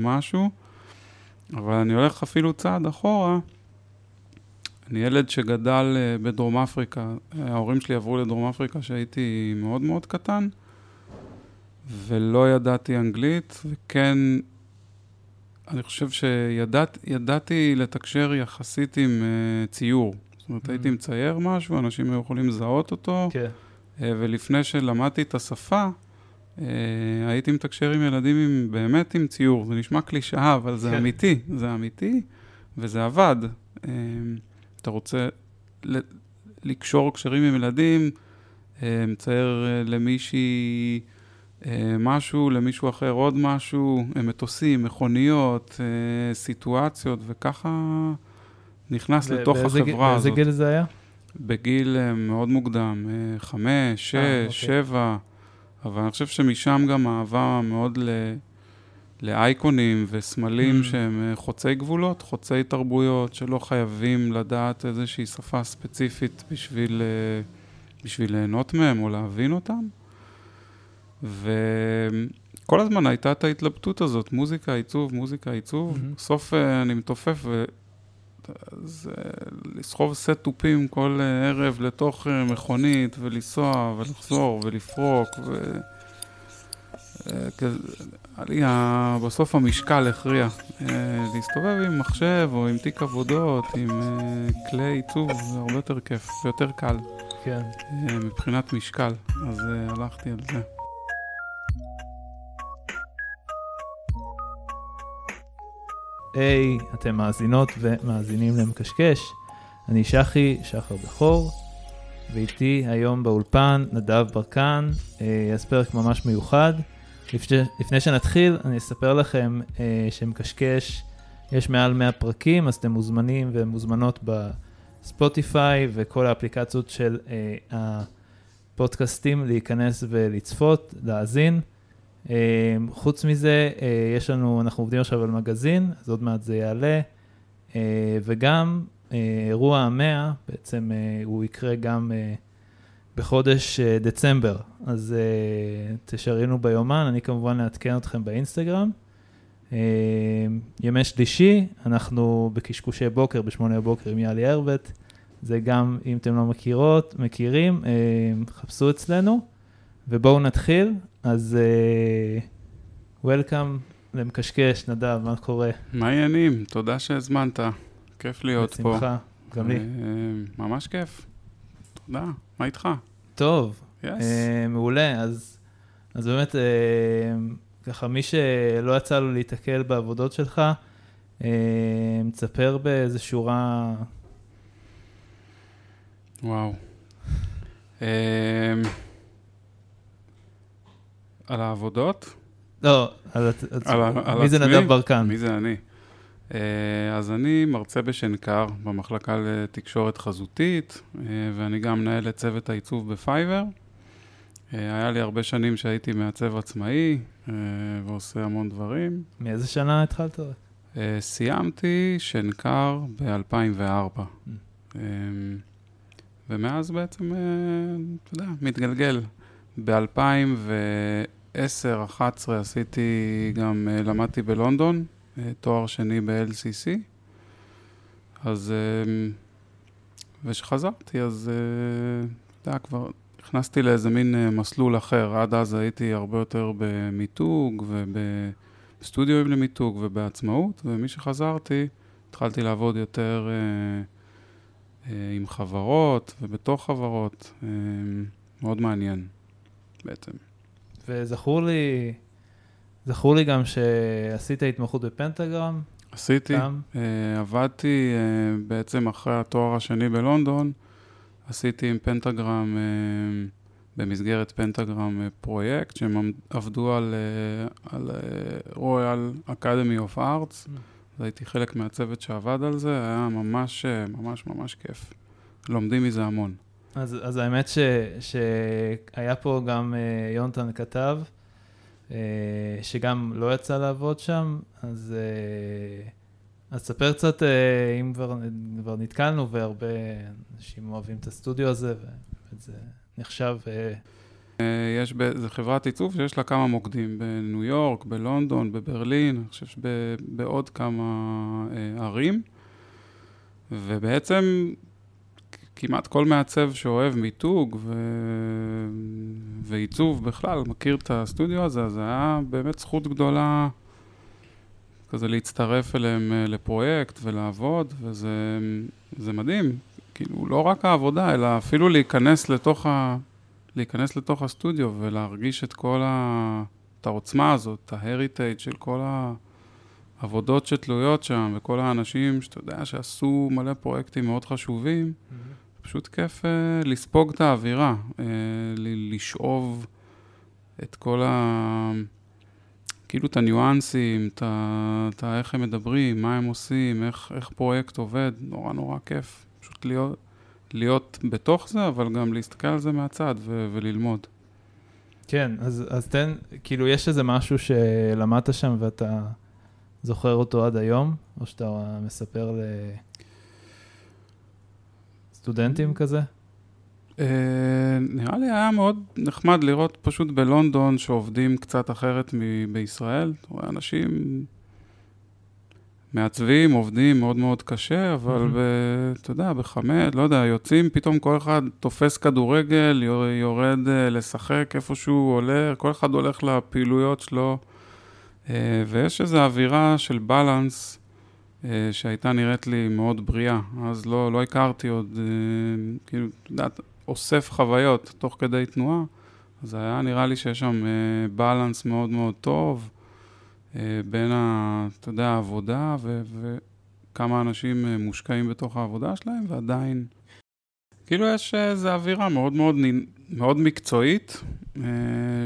משהו, אבל אני הולך אפילו צעד אחורה. אני ילד שגדל אה, בדרום אפריקה, ההורים שלי עברו לדרום אפריקה כשהייתי מאוד מאוד קטן, ולא ידעתי אנגלית, וכן, אני חושב שידעתי לתקשר יחסית עם uh, ציור. זאת אומרת, mm-hmm. הייתי מצייר משהו, אנשים היו יכולים לזהות אותו, כן. uh, ולפני שלמדתי את השפה, הייתי מתקשר עם ילדים עם, באמת עם ציור. זה נשמע קלישאה, אבל זה כן. אמיתי, זה אמיתי, וזה עבד. Uh, אתה רוצה לקשור קשרים עם ילדים, אה, מצייר אה, למישהי אה, משהו, למישהו אחר עוד משהו, מטוסים, מכוניות, סיטואציות, וככה נכנס לתוך החברה הזאת. באיזה גיל זה היה? בגיל מאוד מוקדם, חמש, שש, אוקיי. שבע, אבל אני חושב שמשם גם אהבה מאוד ל... לאייקונים וסמלים mm. שהם אה, חוצי גבולות, חוצי תרבויות, שלא חייבים לדעת איזושהי שפה ספציפית בשביל, אה, בשביל ליהנות מהם או להבין אותם. וכל הזמן הייתה את ההתלבטות הזאת, מוזיקה, עיצוב, מוזיקה, עיצוב. Mm-hmm. בסוף אה, אני מתופף. אז לסחוב סט תופים כל ערב לתוך מכונית ולנסוע ולחזור ולפרוק ו... עלייה, בסוף המשקל הכריע. אה, להסתובב עם מחשב או עם תיק עבודות, עם אה, כלי עיצוב, זה הרבה יותר כיף ויותר קל. כן. אה, מבחינת משקל, אז הלכתי על זה. היי, אתם מאזינות ומאזינים למקשקש. אני שחי, שחר בכור, ואיתי היום באולפן נדב ברקן, אז פרק ממש מיוחד. לפני שנתחיל, אני אספר לכם אה, שמקשקש, יש מעל 100 פרקים, אז אתם מוזמנים ומוזמנות בספוטיפיי וכל האפליקציות של אה, הפודקאסטים להיכנס ולצפות, להאזין. אה, חוץ מזה, אה, יש לנו, אנחנו עובדים עכשיו על מגזין, אז עוד מעט זה יעלה. אה, וגם אה, אירוע המאה, בעצם הוא יקרה גם... בחודש דצמבר, אז תשריינו ביומן, אני כמובן אעדכן אתכם באינסטגרם. ימי שלישי, אנחנו בקשקושי בוקר, בשמונה בבוקר עם יאלי הרבט. זה גם, אם אתם לא מכירות, מכירים, חפשו אצלנו, ובואו נתחיל. אז uh, Welcome למקשקש, נדב, מה קורה? מה העניינים? תודה שהזמנת, כיף להיות בשמחה, פה. בשמחה, גם לי. ממש כיף. תודה, מה איתך? טוב, yes. אה, מעולה. אז, אז באמת, אה, ככה, מי שלא יצא לו להתקל בעבודות שלך, אה, מצפר באיזה שורה... וואו. על העבודות? לא, על, על, על מי זה נדב ברקן? מי זה אני? אז אני מרצה בשנקר, במחלקה לתקשורת חזותית, ואני גם מנהל את צוות העיצוב בפייבר. היה לי הרבה שנים שהייתי מעצב עצמאי ועושה המון דברים. מאיזה שנה התחלת? סיימתי שנקר ב-2004. Mm. ומאז בעצם, אתה יודע, מתגלגל. ב-2010-2011 עשיתי, גם למדתי בלונדון, אה, תואר שני ב-LCC. אז, אה, וכשחזרתי, אז, אה, אתה יודע, כבר נכנסתי לאיזה מין מסלול אחר. עד אז הייתי הרבה יותר במיתוג ובסטודיו למיתוג ובעצמאות, ומשחזרתי, התחלתי לעבוד יותר עם חברות ובתוך חברות. מאוד מעניין, בעצם. וזכור לי, זכור לי גם שעשית התמחות בפנטגרם. עשיתי, uh, עבדתי uh, בעצם אחרי התואר השני בלונדון, עשיתי עם פנטגרם, uh, במסגרת פנטגרם uh, פרויקט, שהם עבדו על, uh, על Royal Academy of Arts, mm. הייתי חלק מהצוות שעבד על זה, היה ממש, ממש ממש כיף. לומדים מזה המון. אז, אז האמת ש, שהיה פה גם uh, יונתן כתב, אה, שגם לא יצא לעבוד שם, אז, אה, אז ספר קצת, אה, אם כבר, כבר נתקלנו, והרבה אנשים אוהבים את הסטודיו הזה, ובאמת זה נחשב... יש, זו חברת עיצוב שיש לה כמה מוקדים, בניו יורק, בלונדון, בברלין, אני חושב שבעוד כמה ערים. ובעצם כמעט כל מעצב שאוהב מיתוג ו... ועיצוב בכלל, מכיר את הסטודיו הזה, אז היה באמת זכות גדולה כזה להצטרף אליהם אה, לפרויקט ולעבוד, וזה מדהים. כאילו, לא רק העבודה, אלא אפילו להיכנס לתוך, ה... להיכנס לתוך הסטודיו ולהרגיש את כל ה... את העוצמה הזאת, את ההריטייג' של כל העבודות שתלויות שם, וכל האנשים שאתה יודע שעשו מלא פרויקטים מאוד חשובים. Mm-hmm. פשוט כיף uh, לספוג את האווירה, uh, לשאוב את כל ה... כאילו את הניואנסים, את, ה... את ה... איך הם מדברים, מה הם עושים, איך, איך פרויקט עובד, נורא נורא כיף. פשוט להיות, להיות בתוך זה, אבל גם להסתכל על זה מהצד ו... וללמוד. כן, אז, אז תן, כאילו יש איזה משהו שלמדת שם ואתה זוכר אותו עד היום, או שאתה מספר ל... סטודנטים כזה? Uh, נראה לי היה מאוד נחמד לראות פשוט בלונדון שעובדים קצת אחרת מבישראל. אתה רואה אנשים מעצבים, עובדים מאוד מאוד קשה, אבל mm-hmm. ב, אתה יודע, בחמד, לא יודע, יוצאים, פתאום כל אחד תופס כדורגל, יורד uh, לשחק איפשהו, עולה, כל אחד הולך לפעילויות שלו, uh, ויש איזו אווירה של בלנס. אה, שהייתה נראית לי מאוד בריאה. אז לא, לא הכרתי עוד, אה, כאילו, את יודעת, אוסף חוויות תוך כדי תנועה, אז היה נראה לי שיש שם בלנס אה, מאוד מאוד טוב בין, ה, אתה יודע, העבודה ו, וכמה אנשים מושקעים בתוך העבודה שלהם, ועדיין, כאילו יש איזו אווירה מאוד מאוד, מאוד מקצועית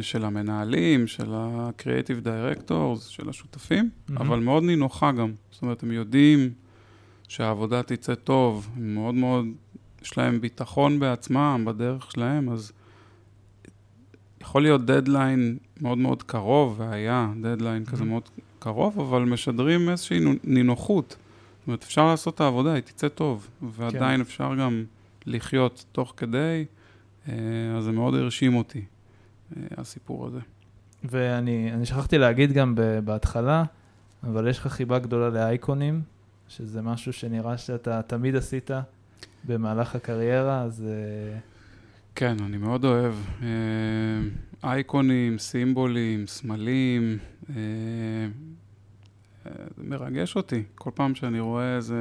של המנהלים, של ה-Creative Directors, של השותפים, mm-hmm. אבל מאוד נינוחה גם. זאת אומרת, הם יודעים שהעבודה תצא טוב, הם מאוד מאוד, יש להם ביטחון בעצמם, בדרך שלהם, אז יכול להיות דדליין מאוד מאוד קרוב, והיה דדליין mm-hmm. כזה מאוד קרוב, אבל משדרים איזושהי נינוחות. זאת אומרת, אפשר לעשות את העבודה, היא תצא טוב, ועדיין כן. אפשר גם לחיות תוך כדי, אה, אז זה מאוד הרשים אותי, אה, הסיפור הזה. ואני שכחתי להגיד גם בהתחלה, אבל יש לך חיבה גדולה לאייקונים, שזה משהו שנראה שאתה תמיד עשית במהלך הקריירה, אז... אה, כן, אני מאוד אוהב. אה, אייקונים, סימבולים, סמלים, אה, זה מרגש אותי. כל פעם שאני רואה איזה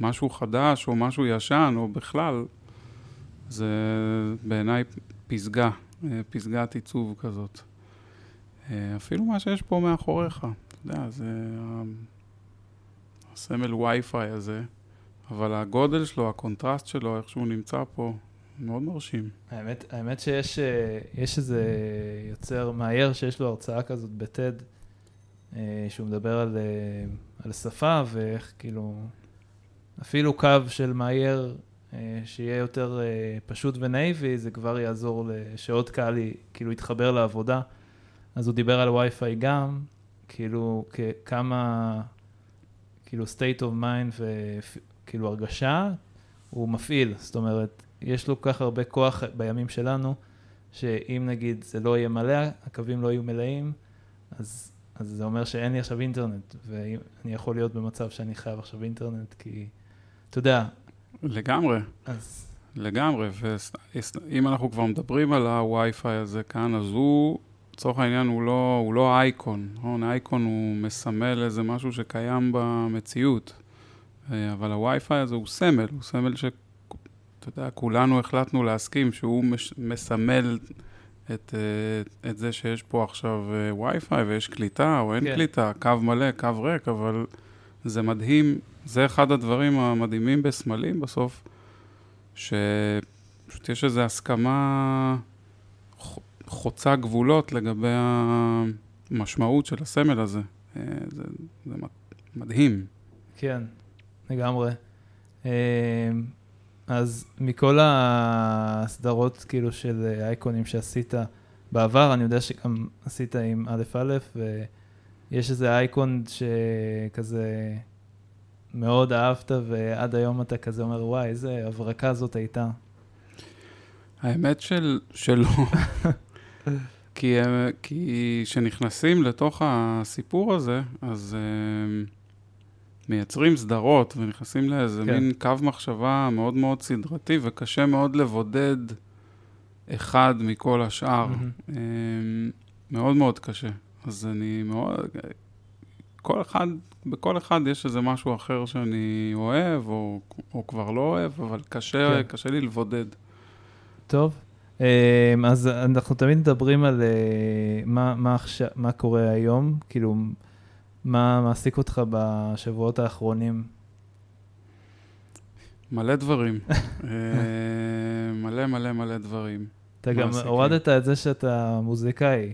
משהו חדש או משהו ישן, או בכלל, זה בעיניי פסגה, פסגת עיצוב כזאת. אפילו מה שיש פה מאחוריך. יודע, זה הסמל וי-פיי הזה, אבל הגודל שלו, הקונטרסט שלו, איך שהוא נמצא פה, מאוד מרשים. האמת, האמת שיש אה, איזה יוצר מאייר שיש לו הרצאה כזאת ב TED, אה, שהוא מדבר על, אה, על שפה ואיך כאילו, אפילו קו של מאייר שיהיה יותר פשוט ונאיבי, זה כבר יעזור שעוד קהל כאילו יתחבר לעבודה. אז הוא דיבר על וי-פיי גם, כאילו כמה, כאילו state of mind וכאילו הרגשה, הוא מפעיל, זאת אומרת, יש לו כל כך הרבה כוח בימים שלנו, שאם נגיד זה לא יהיה מלא, הקווים לא יהיו מלאים, אז, אז זה אומר שאין לי עכשיו אינטרנט, ואני יכול להיות במצב שאני חייב עכשיו אינטרנט, כי, אתה יודע. לגמרי. אז... לגמרי, ואם אנחנו כבר מדברים על הווי-פיי הזה כאן, אז הוא לצורך העניין הוא לא, הוא לא אייקון, נכון? אייקון הוא מסמל איזה משהו שקיים במציאות, אה, אבל הווי-פיי הזה הוא סמל, הוא סמל שאתה יודע, כולנו החלטנו להסכים שהוא מש, מסמל את, אה, את זה שיש פה עכשיו אה, וי-פיי ויש קליטה או אין כן. קליטה, קו מלא, קו ריק, אבל זה מדהים, זה אחד הדברים המדהימים בסמלים בסוף, שפשוט יש איזו הסכמה... חוצה גבולות לגבי המשמעות של הסמל הזה. אה, זה, זה מדהים. כן, לגמרי. אה, אז מכל הסדרות כאילו של אייקונים שעשית בעבר, אני יודע שגם עשית עם א' א', ויש איזה אייקון שכזה מאוד אהבת, ועד היום אתה כזה אומר, וואי, איזה הברקה זאת הייתה. האמת של, שלא. כי, אה, כי כשנכנסים לתוך הסיפור הזה, אז uh, מייצרים סדרות ונכנסים לאיזה כן. מין קו מחשבה מאוד מאוד סדרתי, וקשה מאוד לבודד אחד מכל השאר. Mm-hmm. Uh, מאוד מאוד קשה. אז אני מאוד... כל אחד, בכל אחד יש איזה משהו אחר שאני אוהב, או, או כבר לא אוהב, אבל קשה, כן. קשה לי לבודד. טוב, אמ, אז אנחנו תמיד מדברים על אה, מה, מה, עכשיו, מה קורה היום, כאילו, מה מעסיק אותך בשבועות האחרונים? מלא דברים. אה, מלא מלא מלא דברים. אתה גם הורדת את זה שאתה מוזיקאי.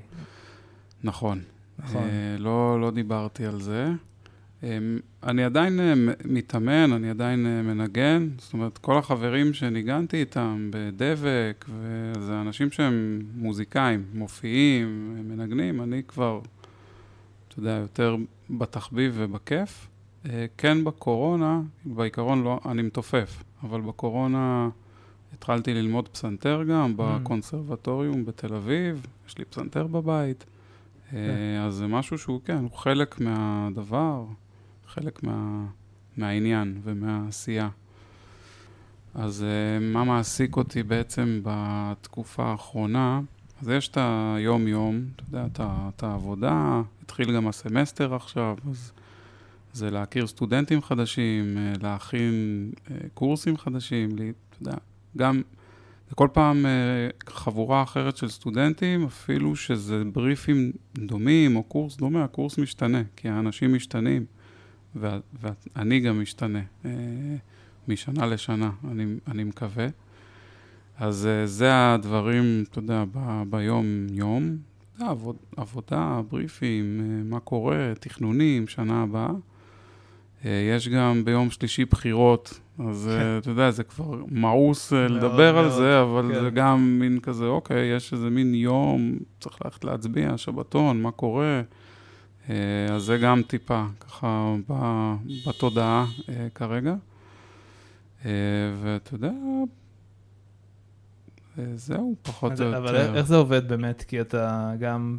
נכון. נכון. אה, לא, לא דיברתי על זה. אמ, אני עדיין אה, מתאמן, אני עדיין אה, מנגן, זאת אומרת, כל החברים שניגנתי איתם בדבק, וזה אנשים שהם מוזיקאים, מופיעים, מנגנים, אני כבר, אתה יודע, יותר בתחביב ובכיף. אה, כן בקורונה, בעיקרון לא, אני מתופף, אבל בקורונה התחלתי ללמוד פסנתר גם mm. בקונסרבטוריום בתל אביב, יש לי פסנתר בבית. כן. אז זה משהו שהוא, כן, הוא חלק מהדבר. חלק מה, מהעניין ומהעשייה. אז uh, מה מעסיק אותי בעצם בתקופה האחרונה? אז יש את היום-יום, אתה יודע, את העבודה, התחיל גם הסמסטר עכשיו, אז זה להכיר סטודנטים חדשים, אה, להכין uh, קורסים חדשים, לי, אתה יודע, גם, זה כל פעם חבורה אחרת של סטודנטים, אפילו שזה בריפים דומים או קורס דומה, הקורס משתנה, כי האנשים משתנים. ואני גם משתנה אה, משנה לשנה, אני, אני מקווה. אז אה, זה הדברים, אתה יודע, ב, ביום-יום, עבוד, עבודה, בריפים, אה, מה קורה, תכנונים, שנה הבאה. יש גם ביום שלישי בחירות, אז כן. אתה יודע, זה כבר מאוס לדבר מאוד, על זה, אבל כן. זה גם מין כזה, אוקיי, יש איזה מין יום, צריך ללכת להצביע, שבתון, מה קורה. אה, אז זה גם טיפה ככה בתודעה אה, כרגע. אה, ואתה יודע, זהו, פחות או יותר. אבל איך זה עובד באמת? כי אתה גם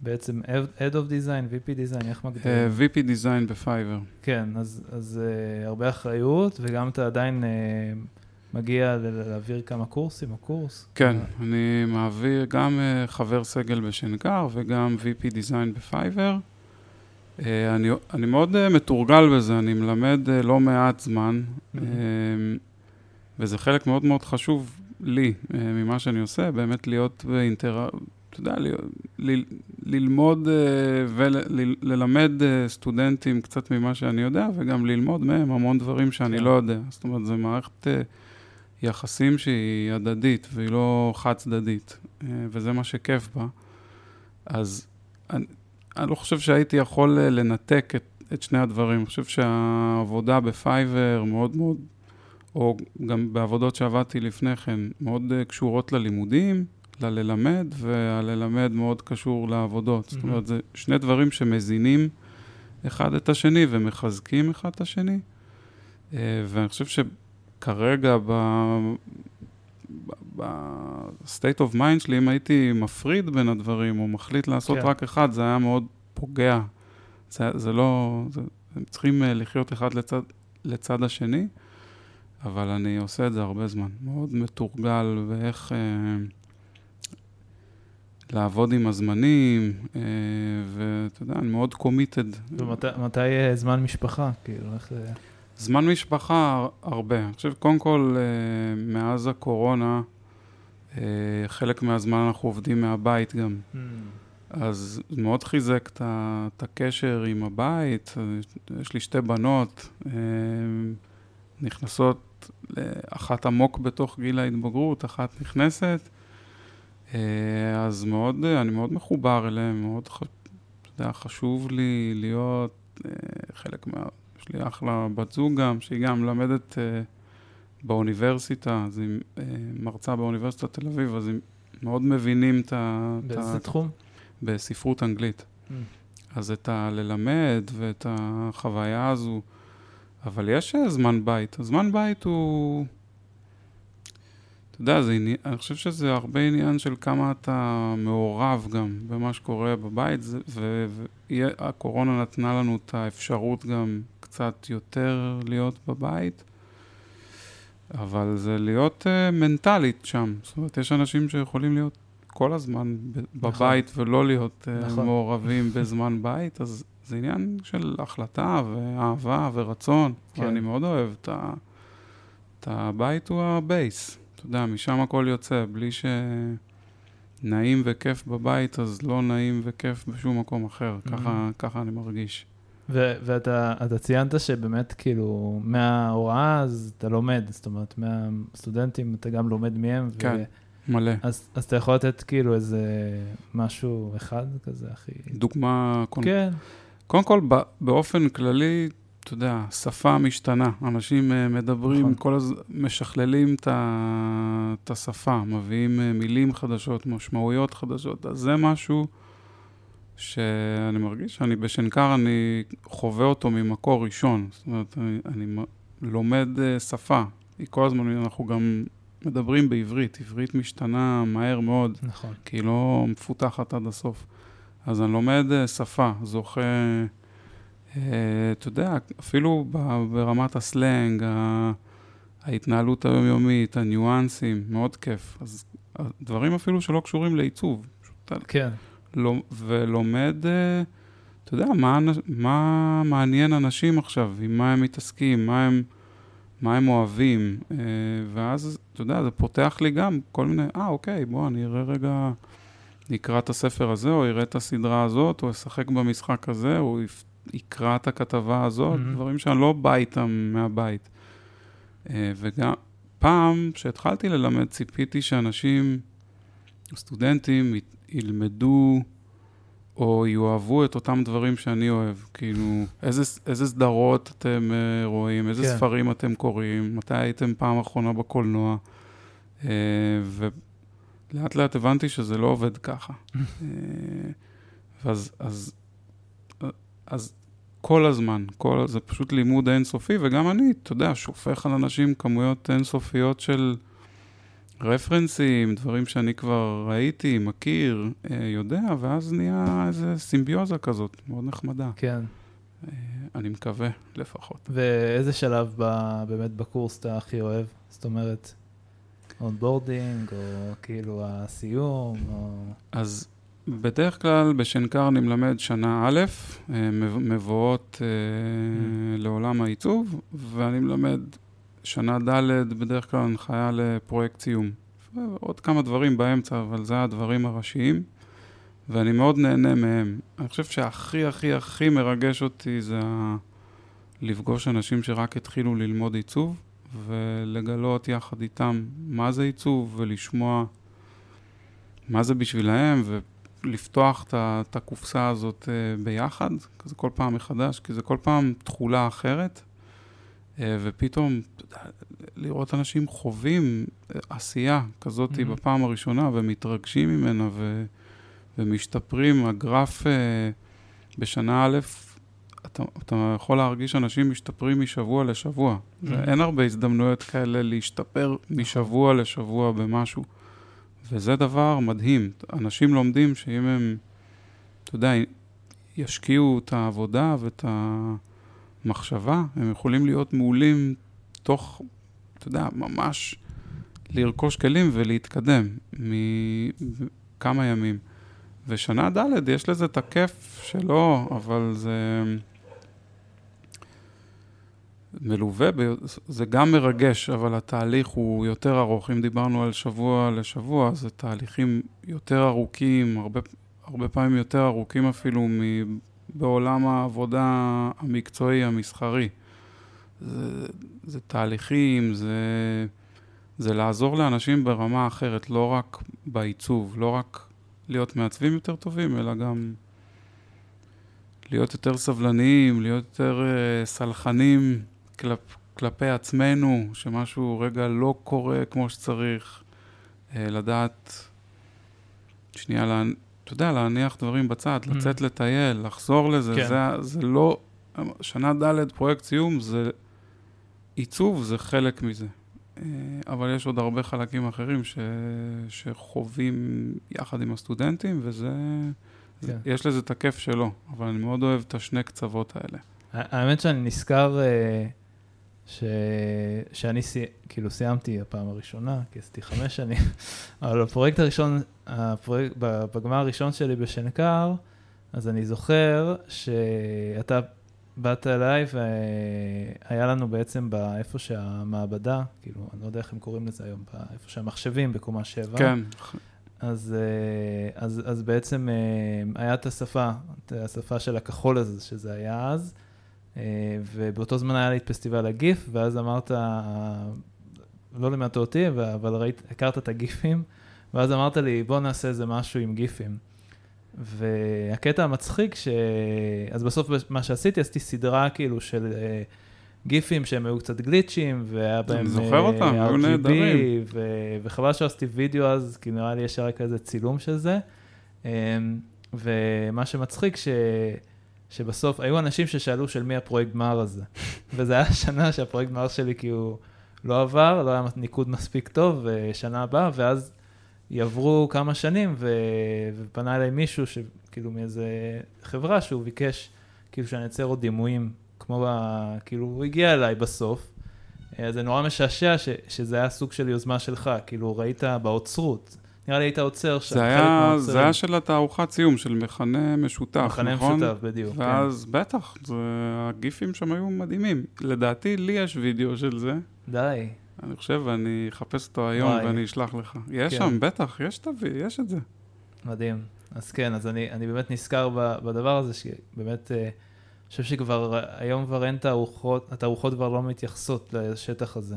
בעצם Head of Design, VP Design, איך מגדירים? VP Design בפייבר. כן, אז, אז הרבה אחריות, וגם אתה עדיין מגיע להעביר כמה קורסים או קורס? כן, אני מעביר גם חבר סגל בשנקר וגם VP Design בפייבר. אה, אני, אני מאוד אה, מתורגל בזה, אני מלמד אה, לא מעט זמן. וזה חלק מאוד מאוד חשוב לי ממה שאני עושה, באמת להיות באינטר... אתה יודע, ל, ל, ללמוד וללמד סטודנטים קצת ממה שאני יודע, וגם ללמוד מהם המון דברים שאני כן. לא יודע. זאת אומרת, זו מערכת יחסים שהיא הדדית, והיא לא חד-צדדית, וזה מה שכיף בה. אז אני לא חושב שהייתי יכול אה, לנתק את, את שני הדברים. אני חושב שהעבודה בפייבר מאוד מאוד, או גם בעבודות שעבדתי לפני כן, מאוד אה, קשורות ללימודים, לללמד, והללמד מאוד קשור לעבודות. Mm-hmm. זאת אומרת, זה שני דברים שמזינים אחד את השני ומחזקים אחד את השני. אה, ואני חושב שכרגע, ב... ב-state of mind שלי, אם הייתי מפריד בין הדברים, או מחליט לעשות כן. רק אחד, זה היה מאוד פוגע. זה, זה לא... זה, הם צריכים אה, לחיות אחד לצד, לצד השני, אבל אני עושה את זה הרבה זמן. מאוד מתורגל, ואיך... אה, לעבוד עם הזמנים, אה, ואתה יודע, אני מאוד קומיטד. ומתי אה, זמן משפחה? כאילו, איך זה... זמן משפחה, הרבה. אני חושב, קודם כל, אה, מאז הקורונה, אה, חלק מהזמן אנחנו עובדים מהבית גם. Mm. אז מאוד חיזק את הקשר עם הבית. יש לי שתי בנות, אה, נכנסות, אחת עמוק בתוך גיל ההתבגרות, אחת נכנסת. אז מאוד, אני מאוד מחובר אליהם, מאוד ח... יודע, חשוב לי להיות חלק מה... יש לי אחלה בת זוג גם, שהיא גם מלמדת uh, באוניברסיטה, אז היא uh, מרצה באוניברסיטת תל אביב, אז הם מאוד מבינים את ה... באיזה תחום? בספרות אנגלית. Mm. אז את הללמד ואת החוויה הזו, אבל יש זמן בית. הזמן בית הוא... אתה יודע, זה, עני- אני חושב שזה הרבה עניין של כמה אתה מעורב גם במה שקורה בבית, והקורונה נתנה לנו את האפשרות גם קצת יותר להיות בבית, אבל זה להיות uh, מנטלית שם. זאת אומרת, יש אנשים שיכולים להיות כל הזמן ב- בבית ולא להיות uh, נכון. מעורבים בזמן בית, אז זה עניין של החלטה ואהבה ורצון. כן. ואני מאוד אוהב את ה... את הבית הוא הבייס, אתה יודע, משם הכל יוצא, בלי שנעים וכיף בבית, אז לא נעים וכיף בשום מקום אחר, Mhm. ככה, ככה אני מרגיש. ו- ואתה אתה ציינת שבאמת כאילו מההוראה אז אתה לומד, זאת אומרת מהסטודנטים אתה גם לומד מהם. ו- כן. מלא. אז, אז אתה יכול לתת כאילו איזה משהו אחד כזה, הכי... דוגמה, קונ... כן, קודם כל, באופן כללי, אתה יודע, שפה משתנה. אנשים אה, מדברים, נכון. כל הזמן משכללים את השפה, מביאים אה, מילים חדשות, משמעויות חדשות. אז זה משהו שאני מרגיש שאני בשנקר, אני חווה אותו ממקור ראשון. זאת אומרת, אני, אני לומד אה, שפה. היא כל הזמן, אנחנו גם מדברים בעברית. עברית משתנה מהר מאוד. נכון. כי היא לא מפותחת עד הסוף. אז אני לומד אה, שפה, זוכה, אה, אתה יודע, אפילו ברמת הסלנג, ההתנהלות היומיומית, הניואנסים, מאוד כיף. אז דברים אפילו שלא קשורים לעיצוב. פשוט כן, ולומד, אה, אתה יודע, מה, מה מעניין אנשים עכשיו, עם מה הם מתעסקים, מה הם, מה הם אוהבים, אה, ואז, אתה יודע, זה פותח לי גם כל מיני, אה, אוקיי, בוא, אני אראה רגע, נקרא את הספר הזה, או אראה את הסדרה הזאת, או אשחק במשחק הזה, או יקרא את הכתבה הזאת, Mhm. דברים שאני לא בא איתם מהבית. אה, וגם, פעם, כשהתחלתי ללמד, ציפיתי שאנשים, סטודנטים, ילמדו או יאהבו את אותם דברים שאני אוהב. כאילו, איזה, איזה סדרות אתם uh, רואים, איזה כן. ספרים אתם קוראים, מתי הייתם פעם אחרונה בקולנוע. Uh, ולאט לאט הבנתי שזה לא עובד ככה. uh, ואז, אז, אז כל הזמן, כל, זה פשוט לימוד אינסופי, וגם אני, אתה יודע, שופך על אנשים כמויות אינסופיות של רפרנסים, דברים שאני כבר ראיתי, מכיר, אה, יודע, ואז נהיה איזה סימביוזה כזאת, מאוד נחמדה. כן. אה, אני מקווה, לפחות. ואיזה שלב ב, באמת בקורס אתה הכי אוהב? זאת אומרת, onboarding, או כאילו הסיום, או... אז בדרך כלל בשנקר אני מלמד שנה א', אה, מב- מבואות אה, לעולם העיצוב, ואני מלמד שנה ד', בדרך כלל הנחיה לפרויקט סיום. ועוד כמה דברים באמצע, אבל זה הדברים הראשיים, ואני מאוד נהנה מהם. אני חושב שהכי הכי הכי מרגש אותי זה. לפגוש אנשים שרק התחילו ללמוד עיצוב, ולגלות יחד איתם מה זה עיצוב, ולשמוע מה זה בשבילהם, ולפתוח את הקופסה הזאת אה, ביחד, כזה כל פעם מחדש, כי זה כל פעם תכולה אחרת, ופתאום, אתה יודע, לראות אנשים חווים אה, עשייה כזאת Mhm. בפעם הראשונה, ומתרגשים ממנה, ו, ומשתפרים. הגרף אה, בשנה א', אתה, אתה יכול להרגיש אנשים משתפרים משבוע לשבוע. Mhm. אין הרבה הזדמנויות כאלה להשתפר משבוע לשבוע במשהו. וזה דבר מדהים. אנשים לומדים שאם הם, אתה יודע, ישקיעו את העבודה ואת המחשבה, הם יכולים להיות מעולים תוך, אתה יודע, ממש לרכוש כלים ולהתקדם מכמה ימים. ושנה ד' יש לזה את הכיף שלו, אבל זה מלווה, ב... זה גם מרגש, אבל התהליך הוא יותר ארוך. אם דיברנו על שבוע לשבוע, זה תהליכים יותר ארוכים, הרבה, הרבה פעמים יותר ארוכים אפילו מ... בעולם העבודה המקצועי, המסחרי. זה, זה תהליכים, זה, זה לעזור לאנשים ברמה אחרת, לא רק בעיצוב, לא רק להיות מעצבים יותר טובים, אלא גם להיות יותר סבלניים, להיות יותר uh, סלחנים כלפ, כלפי עצמנו, שמשהו רגע לא קורה כמו שצריך, uh, לדעת, שנייה, לה, אתה יודע, להניח דברים בצד, Mm. לצאת לטייל, לחזור לזה, כן. זה, זה לא, שנה ד' פרויקט סיום, זה עיצוב, זה חלק מזה. Uh, אבל יש עוד הרבה חלקים אחרים ש, שחווים יחד עם הסטודנטים, וזה, כן. יש לזה את הכיף שלו, אבל אני מאוד אוהב את השני קצוות האלה. האמת שאני נזכר ש... שאני סי... כאילו סיימתי הפעם הראשונה, כי עשיתי חמש שנים, אבל הפרויקט הראשון, הפרויקט, בגמר הראשון שלי בשנקר, אז אני זוכר שאתה באת אליי והיה לנו בעצם באיפה שהמעבדה, כאילו, אני לא יודע איך הם קוראים לזה היום, איפה שהמחשבים בקומה שבע. כן. אז, אז, אז בעצם היה את השפה, את השפה של הכחול הזה, שזה היה אז. אה, ובאותו זמן היה לי את פסטיבל הגיף, ואז אמרת, לא לימדת אותי, אבל ראית, הכרת את הגיפים, ואז אמרת לי, בוא נעשה איזה משהו עם גיפים. והקטע המצחיק, ש... אז בסוף מה שעשיתי, עשיתי סדרה כאילו של אה, גיפים שהם היו קצת גליצ'ים, והיה בהם... היו נהדרים. ו... וחבל שעשיתי וידאו אז, כי נראה לי יש רק איזה צילום של זה. אמ, ומה שמצחיק, ש... שבסוף היו אנשים ששאלו של מי הפרויקט גמר הזה. וזה היה שנה שהפרויקט גמר שלי כאילו לא עבר, לא היה ניקוד מספיק טוב, ושנה הבאה, ואז יעברו כמה שנים, ו... ופנה אליי מישהו, כאילו מאיזה חברה, שהוא ביקש כאילו שאני אצר עוד דימויים, כמו, ב... כאילו הוא הגיע אליי בסוף. זה נורא משעשע ש... שזה היה סוג של יוזמה שלך, כאילו ראית באוצרות, נראה לי היית עוצר שם. זה היה, זה היה של התערוכת סיום, של מכנה משותף, מכנה נכון? מכנה משותף, בדיוק. כן. ואז כן. בטח, זה, הגיפים שם היו מדהימים. לדעתי, לי יש וידאו של זה. די. אני חושב, ואני אחפש אותו היום וואי. ואני אשלח לך. יש כן. שם, בטח, יש תביא, יש את זה. מדהים. אז כן, אז אני, אני באמת נזכר בדבר הזה, שבאמת, אה, אני חושב שכבר, היום כבר אין תערוכות, התערוכות כבר לא מתייחסות לשטח הזה.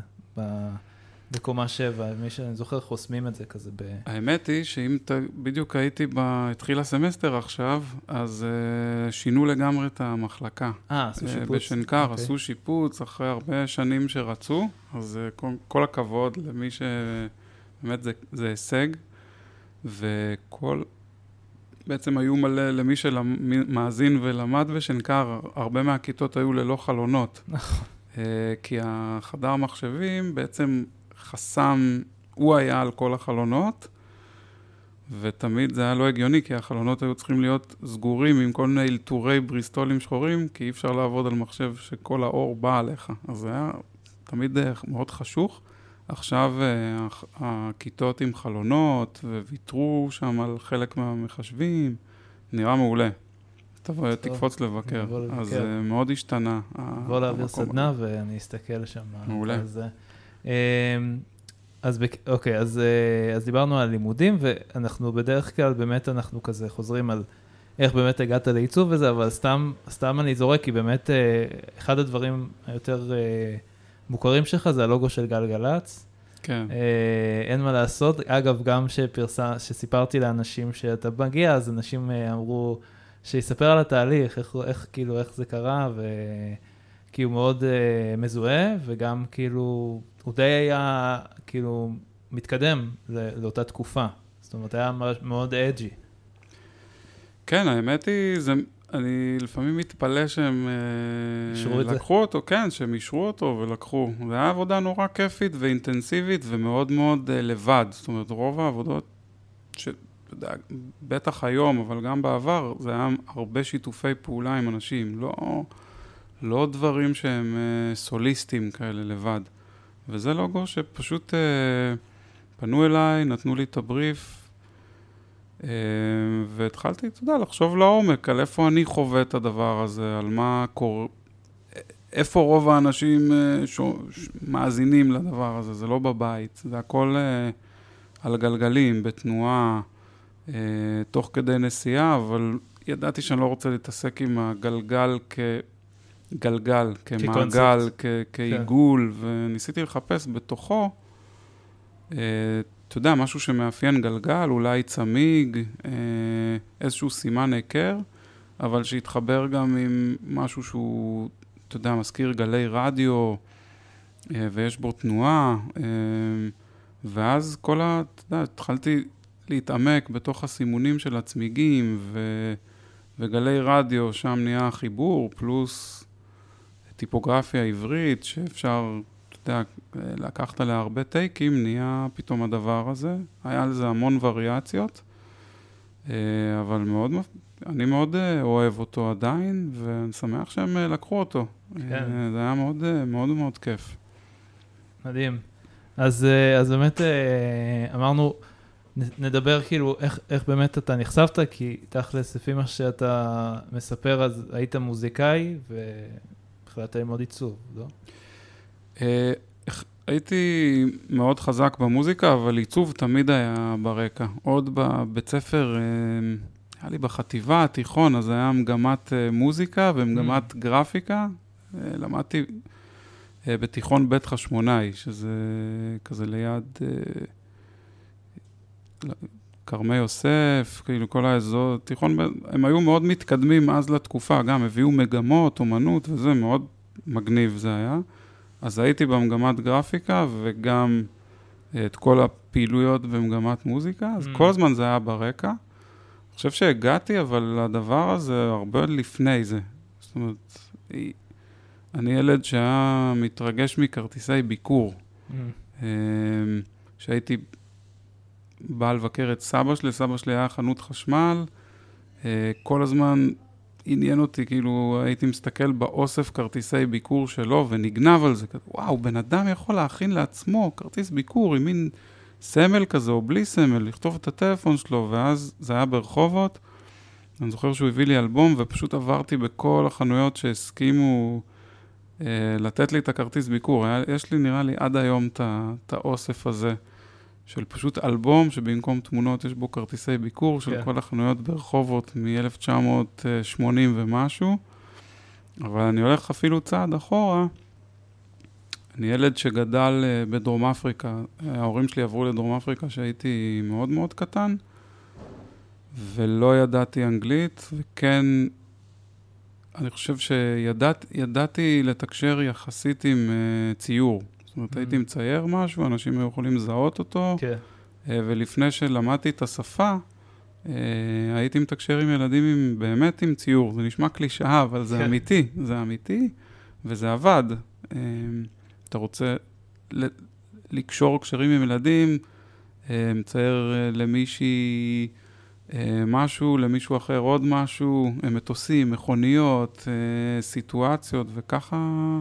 בקומה שבע, מי שאני זוכר חוסמים את זה כזה ב... האמת היא שאם ת... בדיוק הייתי, ב... התחיל הסמסטר עכשיו, אז uh, שינו לגמרי את המחלקה. אה, עשו שיפוץ. בשנקר, okay. אוקיי. עשו שיפוץ אחרי הרבה שנים שרצו, אז uh, כל, כל הכבוד למי ש... באמת זה, זה הישג, וכל... בעצם היו מלא, למי שמאזין ולמד בשנקר, הרבה מהכיתות היו ללא חלונות. נכון. Uh, כי החדר מחשבים בעצם חסם, הוא היה על כל החלונות, ותמיד זה היה לא הגיוני, כי החלונות היו צריכים להיות סגורים עם כל מיני אלתורי בריסטולים שחורים, כי אי אפשר לעבוד על מחשב שכל האור בא עליך. אז זה היה תמיד אה, מאוד חשוך. עכשיו אה, הכיתות עם חלונות, וויתרו שם על חלק מהמחשבים, נראה מעולה. תבוא, תקפוץ לבקר. אז אה, מאוד השתנה. בוא להעביר סדנה ואני אסתכל שם. מעולה. אמ, אז אוקיי, אז, אה, אז דיברנו על לימודים, ואנחנו בדרך כלל באמת אנחנו כזה חוזרים על איך באמת הגעת לעיצוב וזה, אבל סתם, סתם אני זורק, כי באמת אה, אחד הדברים היותר אה, מוכרים שלך זה הלוגו של גלגלצ. כן. אין מה לעשות. אגב, גם שפרסה, שסיפרתי לאנשים שאתה מגיע, אז אנשים אמרו שיספר על התהליך, איך, איך כאילו, איך זה קרה, וכי הוא מאוד מזוהה, וגם כאילו... הוא די היה כאילו מתקדם לאותה תקופה. זאת אומרת, היה מאוד אג'י. כן, האמת היא, זה, אני לפעמים מתפלא שהם אה, לקחו אותו, כן, שהם אישרו אותו ולקחו. זו הייתה עבודה נורא כיפית ואינטנסיבית ומאוד מאוד uh, לבד. זאת אומרת, רוב העבודות, ש... בטח היום, אבל גם בעבר, זה היה הרבה שיתופי פעולה עם אנשים, לא, לא דברים שהם uh, סוליסטים כאלה לבד. וזה לוגו שפשוט אה, פנו אליי, נתנו לי את הבריף, אה, והתחלתי, אתה יודע, לחשוב לעומק על איפה אני חווה את הדבר הזה, על מה קורה, איפה רוב האנשים אה, ש... ש... מאזינים לדבר הזה, זה לא בבית, זה הכל אה, על גלגלים, בתנועה, אה, תוך כדי נסיעה, אבל ידעתי שאני לא רוצה להתעסק עם הגלגל כ... גלגל, כמעגל, כ- כעיגול, כן. וניסיתי לחפש בתוכו, אה, אתה יודע, משהו שמאפיין גלגל, אולי צמיג, אה, איזשהו סימן היכר, אבל שיתחבר גם עם משהו שהוא, אתה יודע, מזכיר גלי רדיו, אה, ויש בו תנועה, אה, ואז כל ה... אתה יודע, התחלתי להתעמק בתוך הסימונים של הצמיגים, ו... וגלי רדיו, שם נהיה חיבור, פלוס טיפוגרפיה עברית, שאפשר, אתה יודע, לקחת עליה הרבה טייקים, נהיה פתאום הדבר הזה. היה לזה המון וריאציות, אה, אבל מאוד, אני מאוד אה, אוהב אותו עדיין, ואני שמח שהם אה, לקחו אותו. כן. זה היה מאוד מאוד מאוד כיף. מדהים. אז, אז באמת אמרנו, נדבר כאילו איך, איך באמת אתה נחשפת, כי תכלס, לפי מה שאתה מספר, אז היית מוזיקאי והחלטת ללמוד עיצוב, לא? אה, הייתי מאוד חזק במוזיקה, אבל עיצוב תמיד היה ברקע. עוד בבית ספר, אה, היה לי בחטיבה, התיכון, אז היה מגמת אה, מוזיקה ומגמת mm. גרפיקה. למדתי בתיכון בית חשמונאי, שזה כזה ליד כרמי יוסף, כאילו כל האזור, תיכון, הם היו מאוד מתקדמים אז לתקופה, גם הביאו מגמות, אומנות וזה, מאוד מגניב זה היה. אז הייתי במגמת גרפיקה וגם אה, את כל הפעילויות במגמת מוזיקה, אז mm. כל הזמן זה היה ברקע. אני חושב שהגעתי, אבל הדבר הזה הרבה לפני זה. זאת אומרת, אני ילד שהיה מתרגש מכרטיסי ביקור. Mm. אה, שהייתי בא לבקר את סבא שלי, סבא שלי היה חנות חשמל, אה, כל הזמן עניין אותי, כאילו הייתי מסתכל באוסף כרטיסי ביקור שלו ונגנב על זה, וואו, בן אדם יכול להכין לעצמו כרטיס ביקור עם מין סמל כזה או בלי סמל, לכתוב את הטלפון שלו, ואז זה היה ברחובות. אני זוכר שהוא הביא לי אלבום ופשוט עברתי בכל החנויות שהסכימו אה, לתת לי את הכרטיס ביקור. היה, יש לי נראה לי עד היום את האוסף הזה. של פשוט אלבום שבמקום תמונות יש בו כרטיסי ביקור של כן. כל החנויות ברחובות מ-1980 ומשהו. אבל אני הולך אפילו צעד אחורה. אני ילד שגדל uh, בדרום אפריקה. ההורים שלי עברו לדרום אפריקה כשהייתי מאוד מאוד קטן, ולא ידעתי אנגלית, וכן, אני חושב שידעתי לתקשר יחסית עם uh, ציור. זאת אומרת, הייתי mm. מצייר משהו, אנשים היו יכולים לזהות אותו, כן. אה, ולפני שלמדתי את השפה, אה, הייתי מתקשר עם ילדים עם, באמת עם ציור. זה נשמע קלישאה, אבל זה כן. אמיתי, זה אמיתי, וזה עבד. אה, אתה רוצה לקשור קשרים עם ילדים, מצייר למישהי משהו, למישהו אחר עוד משהו, מטוסים, מכוניות, סיטואציות, וככה...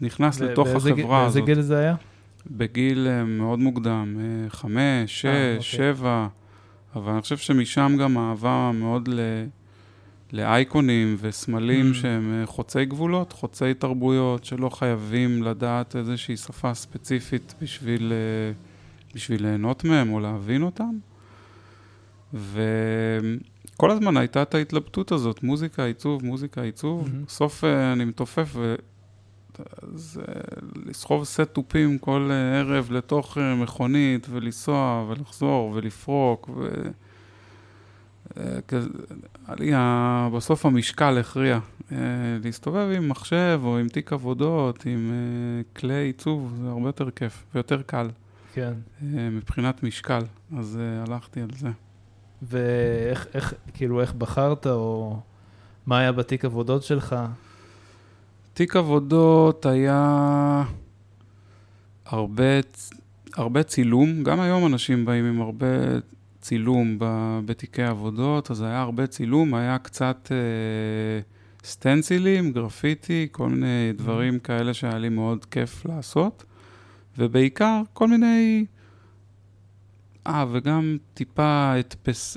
נכנס לתוך החברה הזאת. באיזה גיל זה היה? בגיל uh, מאוד מוקדם, uh, חמש, אה, שש, אוקיי. שבע, אבל אני חושב שמשם גם אהבה מאוד ל... לאייקונים וסמלים mm. שהם חוצי גבולות, חוצי תרבויות, שלא חייבים לדעת איזושהי שפה ספציפית בשביל, בשביל ליהנות מהם או להבין אותם. וכל הזמן הייתה את ההתלבטות הזאת, מוזיקה, עיצוב, מוזיקה, עיצוב. Mm-hmm. בסוף אני מתופף אז אה, לסחוב סט תופים כל אה, ערב לתוך אה, מכונית ולנסוע ולחזור ולפרוק ו... לי בסוף המשקל הכריע. להסתובב עם מחשב או עם תיק עבודות, עם כלי עיצוב, זה הרבה יותר כיף ויותר קל. כן. מבחינת משקל, אז הלכתי על זה. ואיך, איך, כאילו, איך בחרת, או מה היה בתיק עבודות שלך? תיק עבודות היה הרבה, הרבה צילום, גם היום אנשים באים עם הרבה צילום בתיקי עבודות, אז היה הרבה צילום, היה קצת אה, סטנסילים, גרפיטי, כל מיני דברים כאלה שהיה לי מאוד כיף לעשות, ובעיקר כל מיני אה, וגם טיפה הדפס,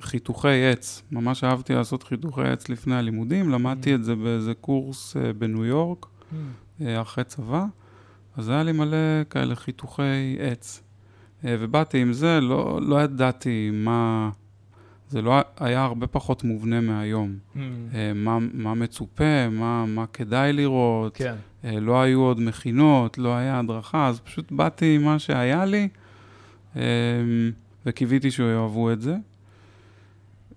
חיתוכי עץ. ממש אהבתי לעשות חיתוכי עץ לפני הלימודים, למדתי mm. את זה באיזה קורס אה, בניו יורק, mm. אה, אחרי צבא, אז היה לי מלא כאלה חיתוכי עץ. אה, ובאתי עם זה, לא, לא ידעתי מה... זה לא היה הרבה פחות מובנה מהיום. Mm. מה, מה מצופה, מה, מה כדאי לראות. כן. לא היו עוד מכינות, לא היה הדרכה, אז פשוט באתי עם מה שהיה לי. אמ, וקיוויתי שיאהבו את זה.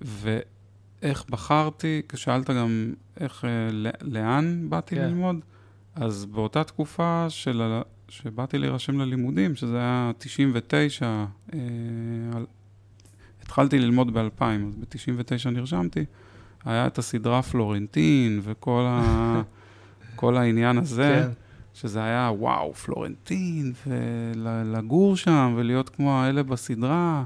ואיך בחרתי, כשאלת גם איך, אה, לאן באתי כן. ללמוד, אז באותה תקופה של, שבאתי להירשם ללימודים, שזה היה 99, אה, התחלתי ללמוד ב-2000, אז ב-99 נרשמתי, היה את הסדרה פלורנטין וכל ה, העניין הזה. כן. שזה היה וואו, פלורנטין, ולגור שם, ולהיות כמו האלה בסדרה.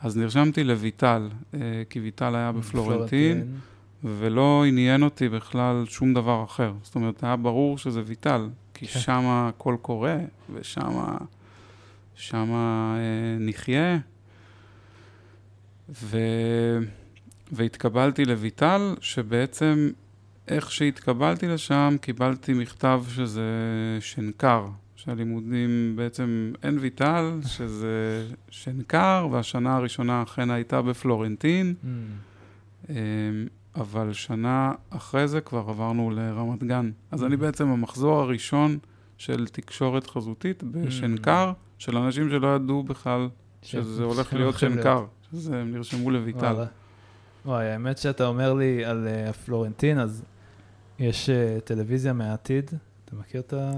אז נרשמתי לויטל, אה, כי ויטל היה בפלורנטין, ולא עניין אותי בכלל שום דבר אחר. זאת אומרת, היה ברור שזה ויטל, כי כן. שם הכל קורה, ושם שמה, אה, נחיה. ו... והתקבלתי לויטל, שבעצם איך שהתקבלתי לשם, קיבלתי מכתב שזה שנקר, שהלימודים בעצם אין ויטל, שזה שנקר, והשנה הראשונה אכן הייתה בפלורנטין, mm. אמ, אבל שנה אחרי זה כבר עברנו לרמת גן. אז mm. אני בעצם המחזור הראשון של תקשורת חזותית בשנקר, mm. של אנשים שלא ידעו בכלל שזה הולך להיות שנקר, שזה הם נרשמו לויטל. וואי, האמת שאתה אומר לי על uh, הפלורנטין, אז יש uh, טלוויזיה מהעתיד, אתה מכיר את ה...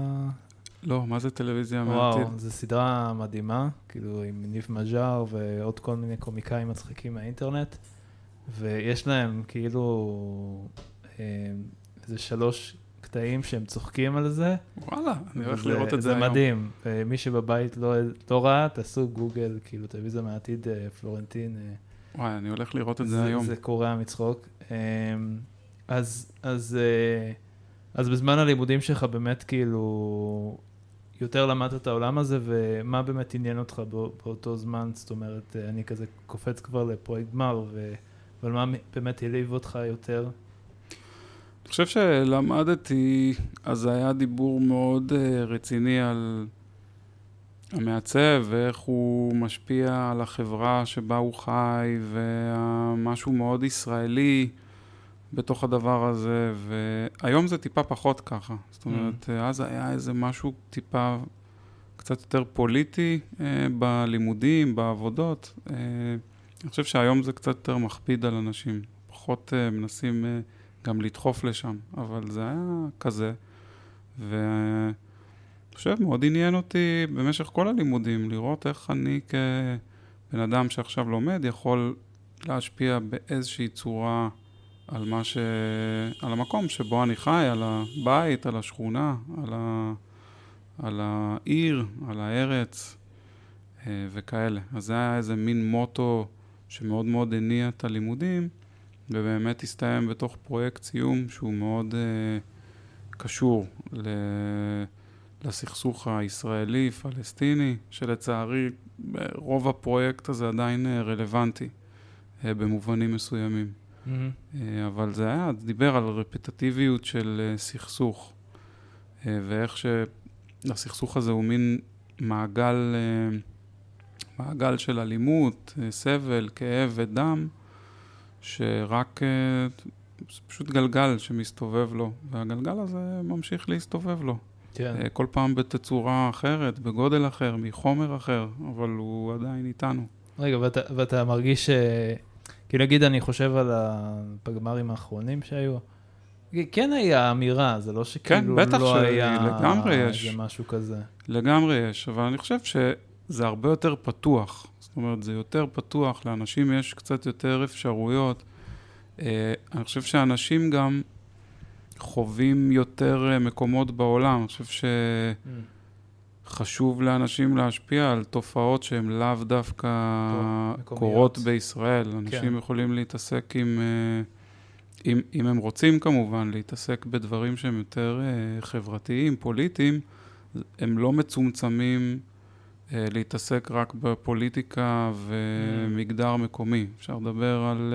לא, מה זה טלוויזיה מהעתיד? וואו, זו סדרה מדהימה, כאילו עם ניב מז'אר ועוד כל מיני קומיקאים מצחיקים מהאינטרנט, ויש להם כאילו אה, איזה שלוש קטעים שהם צוחקים על זה. וואלה, אני הולך לראות את זה היום. זה מדהים, ומי שבבית לא, לא ראה, תעשו גוגל, כאילו טלוויזיה מהעתיד, פלורנטין. וואי, אני הולך לראות את זה, זה היום. זה קורע מצחוק. אז, אז, אה, אז בזמן הלימודים שלך באמת כאילו יותר למדת את העולם הזה, ומה באמת עניין אותך באותו זמן? זאת אומרת, אה, אני כזה קופץ כבר לפרויקט גמר, ו... אבל מה באמת העליב אותך יותר? אני חושב שלמדתי, אז היה דיבור מאוד אה, רציני על המעצב ואיך הוא משפיע על החברה שבה הוא חי, ומשהו מאוד ישראלי. בתוך הדבר הזה, והיום זה טיפה פחות ככה. זאת אומרת, mm. אז היה איזה משהו טיפה קצת יותר פוליטי אה, בלימודים, בעבודות. אה, אני חושב שהיום זה קצת יותר מכביד על אנשים, פחות אה, מנסים אה, גם לדחוף לשם, אבל זה היה כזה. ואני חושב, מאוד עניין אותי במשך כל הלימודים, לראות איך אני כבן אדם שעכשיו לומד יכול להשפיע באיזושהי צורה על מה ש... על המקום שבו אני חי, על הבית, על השכונה, על, ה... על העיר, על הארץ אה, וכאלה. אז זה היה איזה מין מוטו שמאוד מאוד הניע את הלימודים, ובאמת הסתיים בתוך פרויקט סיום שהוא מאוד uh, קשור ל... לסכסוך הישראלי-פלסטיני, שלצערי רוב הפרויקט הזה עדיין אה, רלוונטי במובנים מסוימים. Mm-hmm. אבל זה היה, דיבר על רפטטיביות של אה, סכסוך, אה, ואיך שהסכסוך הזה הוא מין מעגל, מעגל של אלימות, סבל, כאב ודם, שרק, זה פשוט גלגל שמסתובב לו, והגלגל הזה ממשיך להסתובב לו. כן. כל פעם בתצורה אחרת, בגודל אחר, מחומר אחר, אבל הוא עדיין איתנו. רגע, ואתה, ואתה מרגיש כי נגיד אני חושב על הפגמרים האחרונים שהיו, כן היה אמירה, זה לא שכאילו כן, לא היה לגמרי יש. איזה משהו כזה. לגמרי יש, אבל אני חושב שזה הרבה יותר פתוח. זאת אומרת, זה יותר פתוח, לאנשים יש קצת יותר אפשרויות. אה, אני חושב שאנשים גם חווים יותר אה, מקומות בעולם. אני חושב ש... Mm. חשוב לאנשים להשפיע על תופעות שהן לאו דווקא קורות בישראל. אנשים כן. יכולים להתעסק עם, אה, אם, אם הם רוצים כמובן, להתעסק בדברים שהם יותר אה, חברתיים, פוליטיים, הם לא מצומצמים אה, להתעסק רק בפוליטיקה ומגדר מקומי. אפשר לדבר על...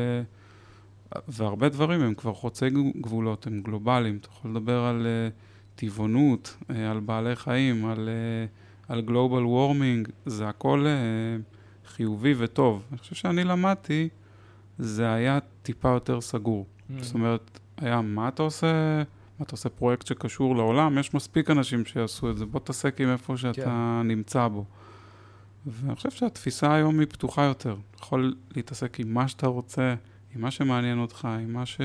והרבה דברים הם כבר חוצי גבולות, הם גלובליים. אתה יכול לדבר על... טבעונות, אה, על בעלי חיים, על, אה, על גלובל וורמינג, זה הכל אה, חיובי וטוב. אני חושב שאני למדתי, זה היה טיפה יותר סגור. Mm-hmm. זאת אומרת, היה מה אתה עושה, מה אתה עושה פרויקט שקשור לעולם, יש מספיק אנשים שיעשו את זה, בוא תעסק עם איפה שאתה כן. נמצא בו. ואני חושב שהתפיסה היום היא פתוחה יותר. אתה יכול להתעסק עם מה שאתה רוצה, עם מה שמעניין אותך, עם מה ש...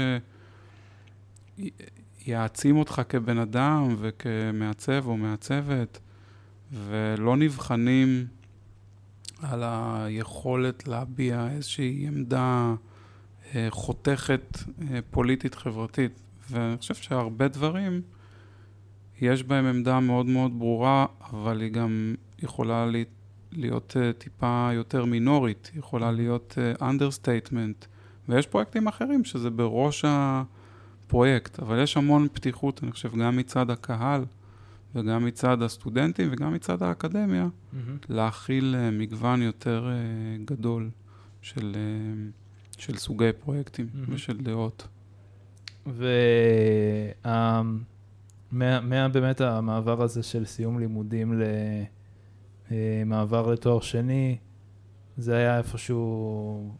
יעצים אותך כבן אדם וכמעצב או מעצבת, ולא נבחנים על היכולת להביע איזושהי עמדה אה, חותכת אה, פוליטית-חברתית. ואני חושב שהרבה דברים יש בהם עמדה מאוד מאוד ברורה, אבל היא גם יכולה להיות, uh, טיפה יותר מינורית, יכולה להיות understatement, ויש פרויקטים אחרים שזה בראש הפרויקט, אבל יש המון פתיחות, אני חושב, גם מצד הקהל וגם מצד הסטודנטים וגם מצד האקדמיה, mm-hmm. להכיל uh, מגוון יותר uh, גדול של, uh, של סוגי פרויקטים mm-hmm. ושל דעות. וה... מה, מה באמת המעבר הזה של סיום לימודים למעבר לתואר שני, זה היה איפשהו,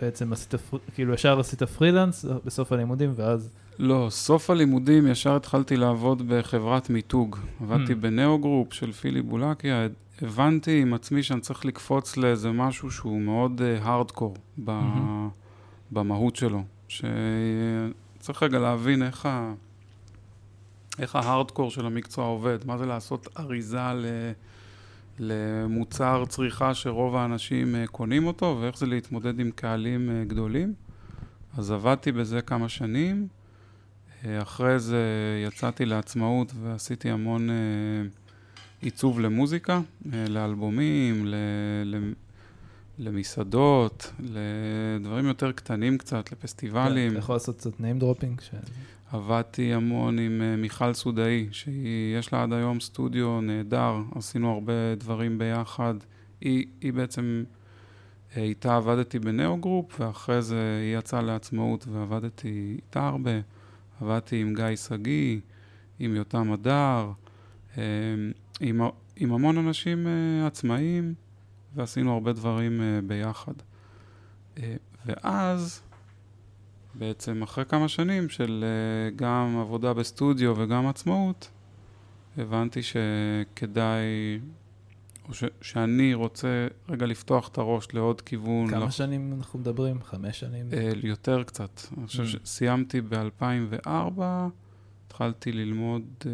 בעצם עשית, כאילו ישר עשית פרילנס בסוף הלימודים ואז... לא, סוף הלימודים ישר התחלתי לעבוד בחברת מיתוג. עבדתי mm. בנאו גרופ של פילי בולקיה, הבנתי עם עצמי שאני צריך לקפוץ לאיזה משהו שהוא מאוד hardcore uh, mm-hmm. במהות שלו. שצריך רגע להבין איך ה... איך ההארדקור של המקצוע עובד, מה זה לעשות אריזה ל... למוצר צריכה שרוב האנשים אה, קונים אותו, ואיך זה להתמודד עם קהלים אה, גדולים. אז עבדתי בזה כמה שנים. אה, אחרי זה יצאתי לעצמאות ועשיתי המון עיצוב למוזיקה, לאלבומים, למסעדות, לדברים יותר קטנים קצת, לפסטיבלים. אתה יכול לעשות קצת name dropping? עבדתי המון עם מיכל סודאי, שיש לה עד היום סטודיו נהדר, עשינו הרבה דברים ביחד. היא, היא בעצם, איתה עבדתי בנאו גרופ, ואחרי זה היא יצאה לעצמאות ועבדתי איתה הרבה. עבדתי עם גיא שגיא, עם יותם הדר, uh, עם, עם המון אנשים uh, עצמאיים, ועשינו הרבה דברים uh, ביחד. Uh, ואז, בעצם אחרי כמה שנים של גם עבודה בסטודיו וגם עצמאות, הבנתי שכדאי, או ש, שאני רוצה רגע לפתוח את הראש לעוד כיוון. כמה לח... שנים אנחנו מדברים? חמש שנים? Uh, יותר קצת. אני חושב mm. שסיימתי ב-2004, התחלתי ללמוד, uh,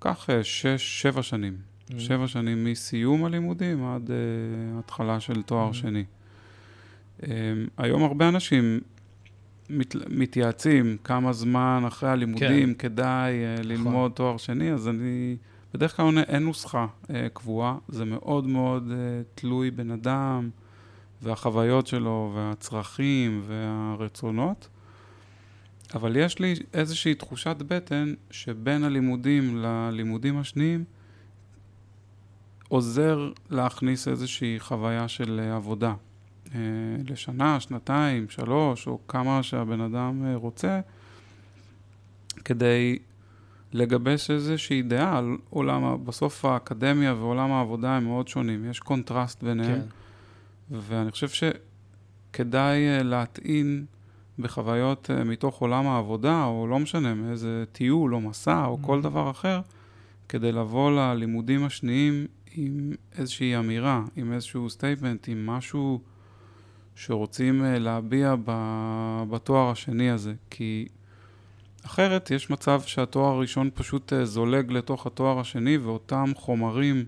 כך שש, שבע שנים. Mm. שבע שנים מסיום הלימודים עד התחלה של תואר mm. שני. היום הרבה אנשים מת, מתייעצים כמה זמן אחרי הלימודים כן. כדאי uh, ללמוד נכון. תואר שני, אז אני בדרך כלל אין נוסחה uh, קבועה, זה מאוד מאוד uh, תלוי בן אדם והחוויות שלו והצרכים והרצונות. אבל יש לי איזושהי תחושת בטן שבין הלימודים ללימודים השניים עוזר להכניס איזושהי חוויה של עבודה. אה, לשנה, שנתיים, שלוש, או כמה שהבן אדם אה, רוצה, כדי לגבש איזושהי דעה על עולם, בסוף האקדמיה ועולם העבודה הם מאוד שונים, יש קונטרסט ביניהם, כן. ואני חושב שכדאי אה, להטעין בחוויות מתוך עולם העבודה, או לא משנה, מאיזה טיול או מסע או mm-hmm. כל דבר אחר, כדי לבוא ללימודים השניים עם איזושהי אמירה, עם איזשהו statement, עם משהו... שרוצים אה, להביע בתואר השני הזה, כי אחרת יש מצב שהתואר הראשון פשוט אה, זולג לתוך התואר השני, ואותם חומרים,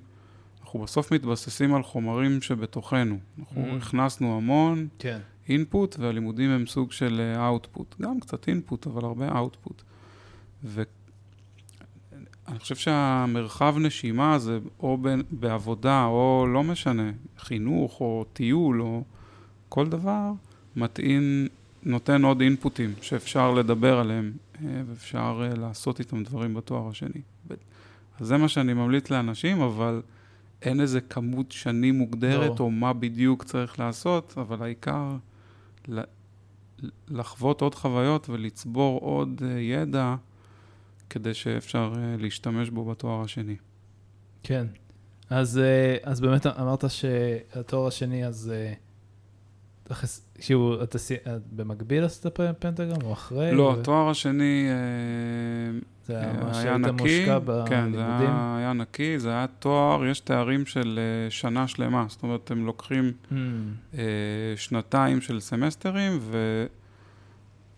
אנחנו בסוף מתבססים על חומרים שבתוכנו. אנחנו mm. הכנסנו המון כן. input, והלימודים הם סוג של output. אה, גם קצת input, אבל הרבה output. ואני חושב שהמרחב נשימה הזה, או בעבודה, או לא משנה, חינוך, או טיול, או... כל דבר מטעין, נותן עוד אינפוטים שאפשר לדבר עליהם אה, ואפשר אה, לעשות איתם דברים בתואר השני. אז זה מה שאני ממליץ לאנשים, אבל אין איזה כמות שנים מוגדרת, לא. או מה בדיוק צריך לעשות, אבל העיקר לחוות עוד חוויות ולצבור עוד אה, ידע כדי שאפשר להשתמש בו בתואר השני. כן. אז, אז באמת אמרת שהתואר השני, אז שהוא, אתה במקביל עשית פנטגרם או אחרי? לא, התואר השני זה היה ממש היית מושקע בלימודים? כן, זה היה, היה נקי, זה היה תואר, יש תארים של אה, שנה שלמה, זאת אומרת, הם לוקחים mm. שנתיים של סמסטרים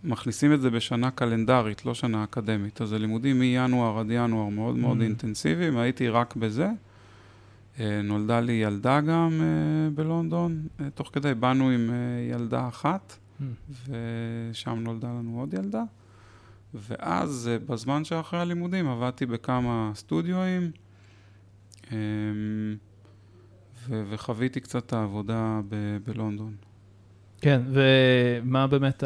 ומכניסים את זה בשנה קלנדרית, לא שנה אקדמית. אז זה לימודים מינואר עד ינואר מאוד מאוד mm. אינטנסיביים, הייתי רק בזה. אה, נולדה לי ילדה גם uh, בלונדון, uh, תוך כדי באנו עם ילדה אחת, mm. ושם נולדה לנו עוד ילדה. ואז, בזמן שאחרי הלימודים, עבדתי בכמה סטודיואים, אמ, ו- וחוויתי קצת את העבודה ב- בלונדון. כן, ומה באמת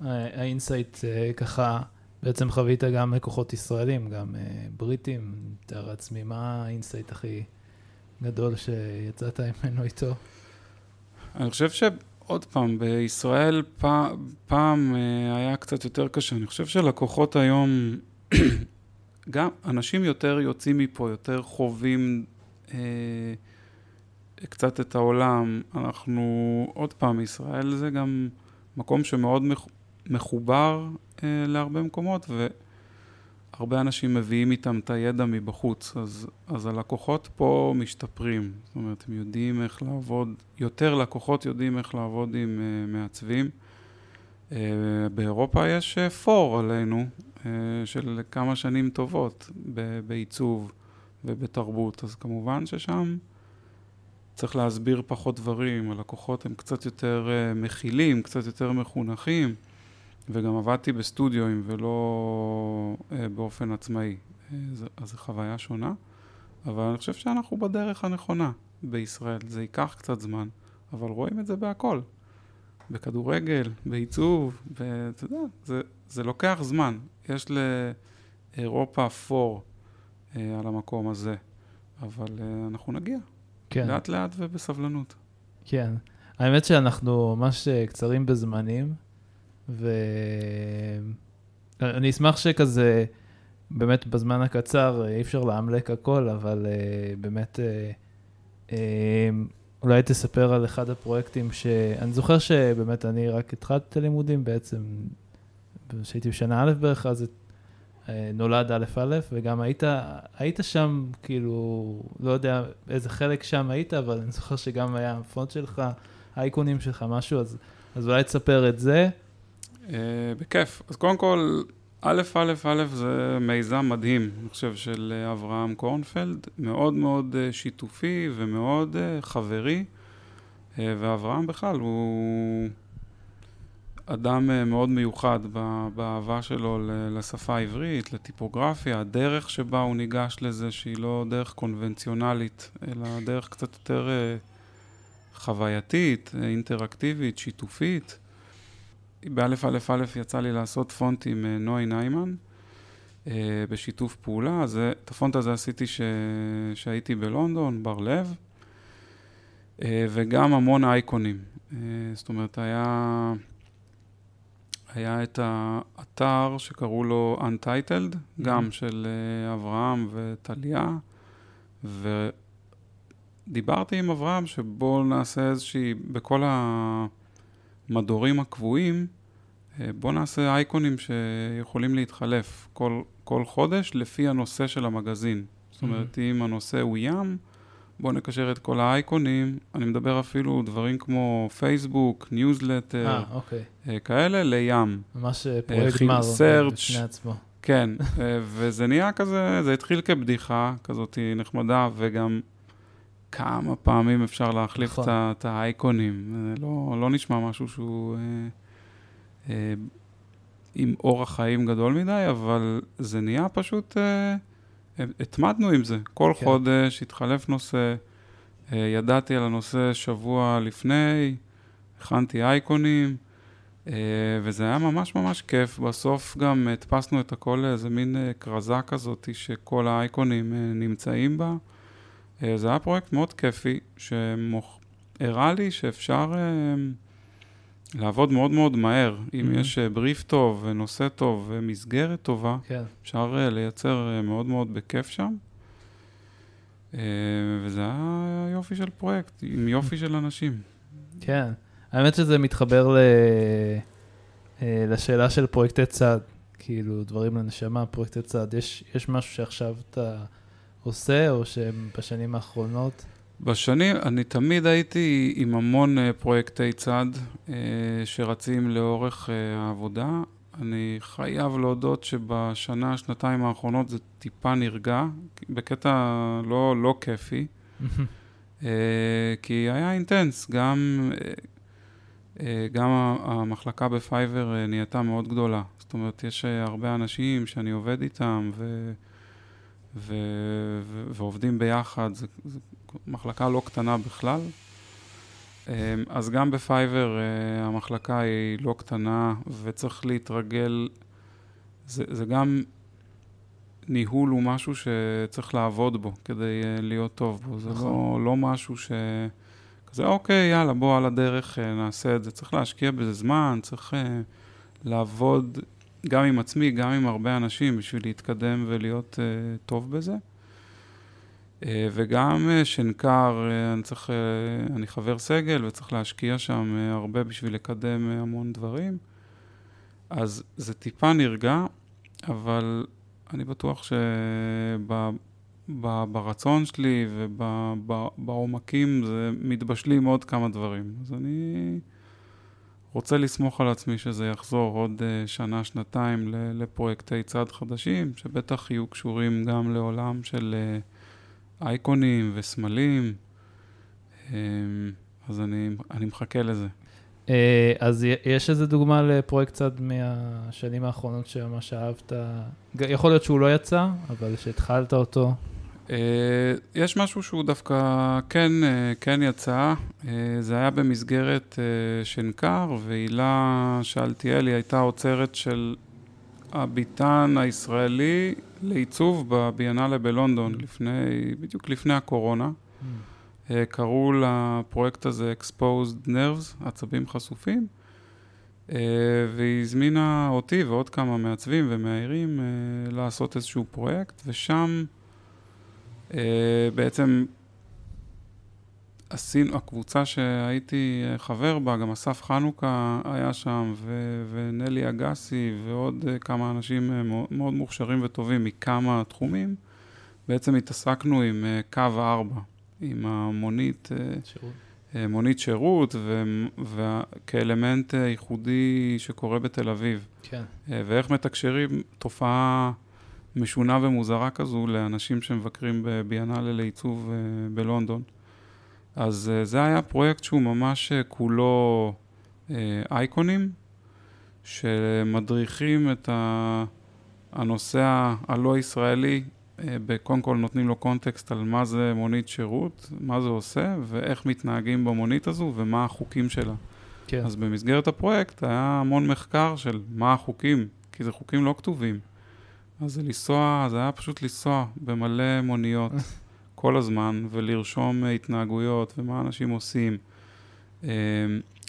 ה insight ככה, בעצם חווית גם לקוחות ישראלים, גם בריטים, מתאר לעצמי, מה ה insight הכי גדול שיצאת ממנו איתו? אני חושב שעוד פעם, בישראל פעם, פעם היה קצת יותר קשה. אני חושב שלקוחות היום, גם אנשים יותר יוצאים מפה, יותר חווים אה, קצת את העולם. אנחנו, עוד פעם, ישראל זה גם מקום שמאוד מחובר אה, להרבה מקומות, והרבה אנשים מביאים איתם את הידע מבחוץ, אז, אז הלקוחות פה משתפרים. זאת אומרת, הם יודעים איך לעבוד, יותר לקוחות יודעים איך לעבוד עם אה, מעצבים. אה, באירופה יש אה, פור עלינו, אה, של כמה שנים טובות בעיצוב ובתרבות, אז כמובן ששם... צריך להסביר פחות דברים, הלקוחות הם קצת יותר uh, מכילים, קצת יותר מחונכים, וגם עבדתי בסטודיואים ולא uh, באופן עצמאי, uh, אז זו חוויה שונה, אבל אני חושב שאנחנו בדרך הנכונה בישראל, זה ייקח קצת זמן, אבל רואים את זה בהכל, בכדורגל, בעיצוב, ואתה יודע, זה, זה לוקח זמן, יש לאירופה פור uh, על המקום הזה, אבל uh, אנחנו נגיע. כן. לאט לאט ובסבלנות. כן. האמת שאנחנו ממש אה, קצרים בזמנים, ואני אשמח שכזה, באמת בזמן הקצר אה, אי אפשר לאמלק הכל, אבל uh, באמת, uh, uh, אולי תספר על אחד הפרויקטים שאני זוכר שבאמת אני רק התחלתי את הלימודים בעצם, כשהייתי בשנה א' בערך, אז אה, נולד א' א', וגם היית, היית שם, כאילו, לא יודע איזה חלק שם היית, אבל אני זוכר שגם היה הפונט שלך, האייקונים שלך, משהו, אז, אז אולי תספר את זה. Uh, בכיף. אז קודם כל, א', א', א', זה מיזם מדהים, אני חושב, של אברהם קורנפלד, מאוד מאוד שיתופי ומאוד חברי, ואברהם בכלל הוא... אדם אה, מאוד מיוחד באהבה שלו לשפה העברית, לטיפוגרפיה, הדרך שבה הוא ניגש לזה שהיא לא דרך קונבנציונלית, אלא דרך קצת יותר אה, חווייתית, אה, אינטראקטיבית, שיתופית. באלף אלף אלף יצא לי לעשות פונט עם נוי ניימן בשיתוף פעולה, אז את הפונט הזה עשיתי כשהייתי בלונדון, בר לב, וגם המון אייקונים. זאת אומרת, היה... היה את האתר שקראו לו Untitled, mm-hmm. גם של אברהם וטליה, ודיברתי עם אברהם שבואו נעשה איזושהי, בכל המדורים הקבועים, בואו נעשה אייקונים שיכולים להתחלף כל, כל חודש לפי הנושא של המגזין. זאת אומרת. אם הנושא הוא ים, בואו נקשר את כל האייקונים, אני מדבר אפילו דברים כמו פייסבוק, ניוזלטר, אה, אוקיי. אה, כאלה, לים. ממש אה, פרויקט גמר בפני עצמו. כן, וזה נהיה כזה, זה התחיל כבדיחה כזאת נחמדה, וגם כמה פעמים אפשר להחליף נכון. את האייקונים. זה לא, לא נשמע משהו שהוא עם אורח חיים גדול מדי, אבל זה נהיה פשוט... אה, התמדנו עם זה. כל כן. חודש התחלף נושא, אה, ידעתי על הנושא שבוע לפני, הכנתי אייקונים, אה, וזה היה ממש ממש כיף. בסוף גם הדפסנו את הכל לאיזה מין אה, כרזה כזאת שכל האייקונים נמצאים בה. זה היה פרויקט מאוד כיפי, שהראה לי שאפשר... לעבוד מאוד מאוד מהר. אם mm-hmm. יש בריף טוב ונושא טוב ומסגרת טובה, כן. אפשר uh, לייצר uh, מאוד מאוד בכיף שם. וזה היה יופי של פרויקט, עם יופי של אנשים. כן, האמת שזה מתחבר ל... לשאלה של פרויקטי צד, כאילו דברים לנשמה, פרויקטי צד. יש, יש משהו שעכשיו אתה עושה, או שהם בשנים האחרונות? בשנים, אני תמיד הייתי עם המון uh, פרויקטי צד uh, שרצים לאורך uh, העבודה. אני חייב להודות שבשנה, שנתיים האחרונות זה טיפה נרגע, בקטע לא, לא כיפי, כי היה אינטנס, גם גם המחלקה בפייבר נהייתה מאוד גדולה. זאת אומרת, יש הרבה אנשים שאני עובד איתם ו... ו... ו... ועובדים ביחד, זו מחלקה לא קטנה בכלל. אז גם בפייבר המחלקה היא לא קטנה וצריך להתרגל, זה, זה גם ניהול הוא משהו שצריך לעבוד בו כדי uh, להיות טוב בו. זה נכון. לא, לא משהו ש... כזה, אוקיי, יאללה, בוא על הדרך uh, נעשה את זה. צריך להשקיע בזה זמן, צריך uh, לעבוד גם עם עצמי, גם עם הרבה אנשים, בשביל להתקדם ולהיות uh, טוב בזה. Uh, וגם uh, שנקר, uh, אני צריך, אני חבר סגל וצריך להשקיע שם הרבה בשביל לקדם המון דברים. אז זה טיפה נרגע, אבל אני בטוח שברצון שלי ובעומקים זה מתבשלים עוד כמה דברים. אז אני רוצה לסמוך על עצמי שזה יחזור עוד אה, שנה, שנתיים לפרויקטי צד חדשים, שבטח יהיו קשורים גם לעולם של אה, אייקונים וסמלים. אה, אז אני, אני מחכה לזה. אה, אז יש איזה דוגמה לפרויקט צד מהשנים האחרונות שממש אהבת? יכול להיות שהוא לא יצא, אבל שהתחלת אותו. אה, יש משהו שהוא דווקא כן, אה, כן יצא, זה היה במסגרת שנקר, והילה שאלתיאלי הייתה עוצרת של הביטן הישראלי לעיצוב בביאנלה בלונדון, לפני, בדיוק לפני הקורונה. Mm. אה, קראו לפרויקט הזה Exposed Nerves, עצבים חשופים, אה, והיא הזמינה אותי ועוד כמה מעצבים ומאיירים אה, לעשות איזשהו פרויקט, ושם בעצם עשינו, הקבוצה שהייתי חבר בה, גם אסף חנוכה היה שם, ו- ונלי אגסי ועוד כמה אנשים מאוד מוכשרים וטובים מכמה תחומים, בעצם התעסקנו עם קו 4. עם המונית, אה, שירות. אה, מונית שירות, ו, וכאלמנט אה, ייחודי שקורה בתל אביב. כן. ואיך מתקשרים תופעה משונה ומוזרה כזו לאנשים שמבקרים בביאנלה לעיצוב בלונדון. אז זה היה פרויקט שהוא ממש כולו אייקונים, שמדריכים את הנוסע הלא ישראלי אה, קודם כל נותנים לו קונטקסט על מה זה מונית שירות, מה זה עושה, ואיך מתנהגים במונית הזו, ומה החוקים שלה. כן. אז במסגרת הפרויקט היה המון מחקר של מה החוקים, כי זה חוקים לא כתובים. אז זה לנסוע, זה היה פשוט לנסוע במלא מוניות כל הזמן, ולרשום התנהגויות ומה אנשים עושים. אה,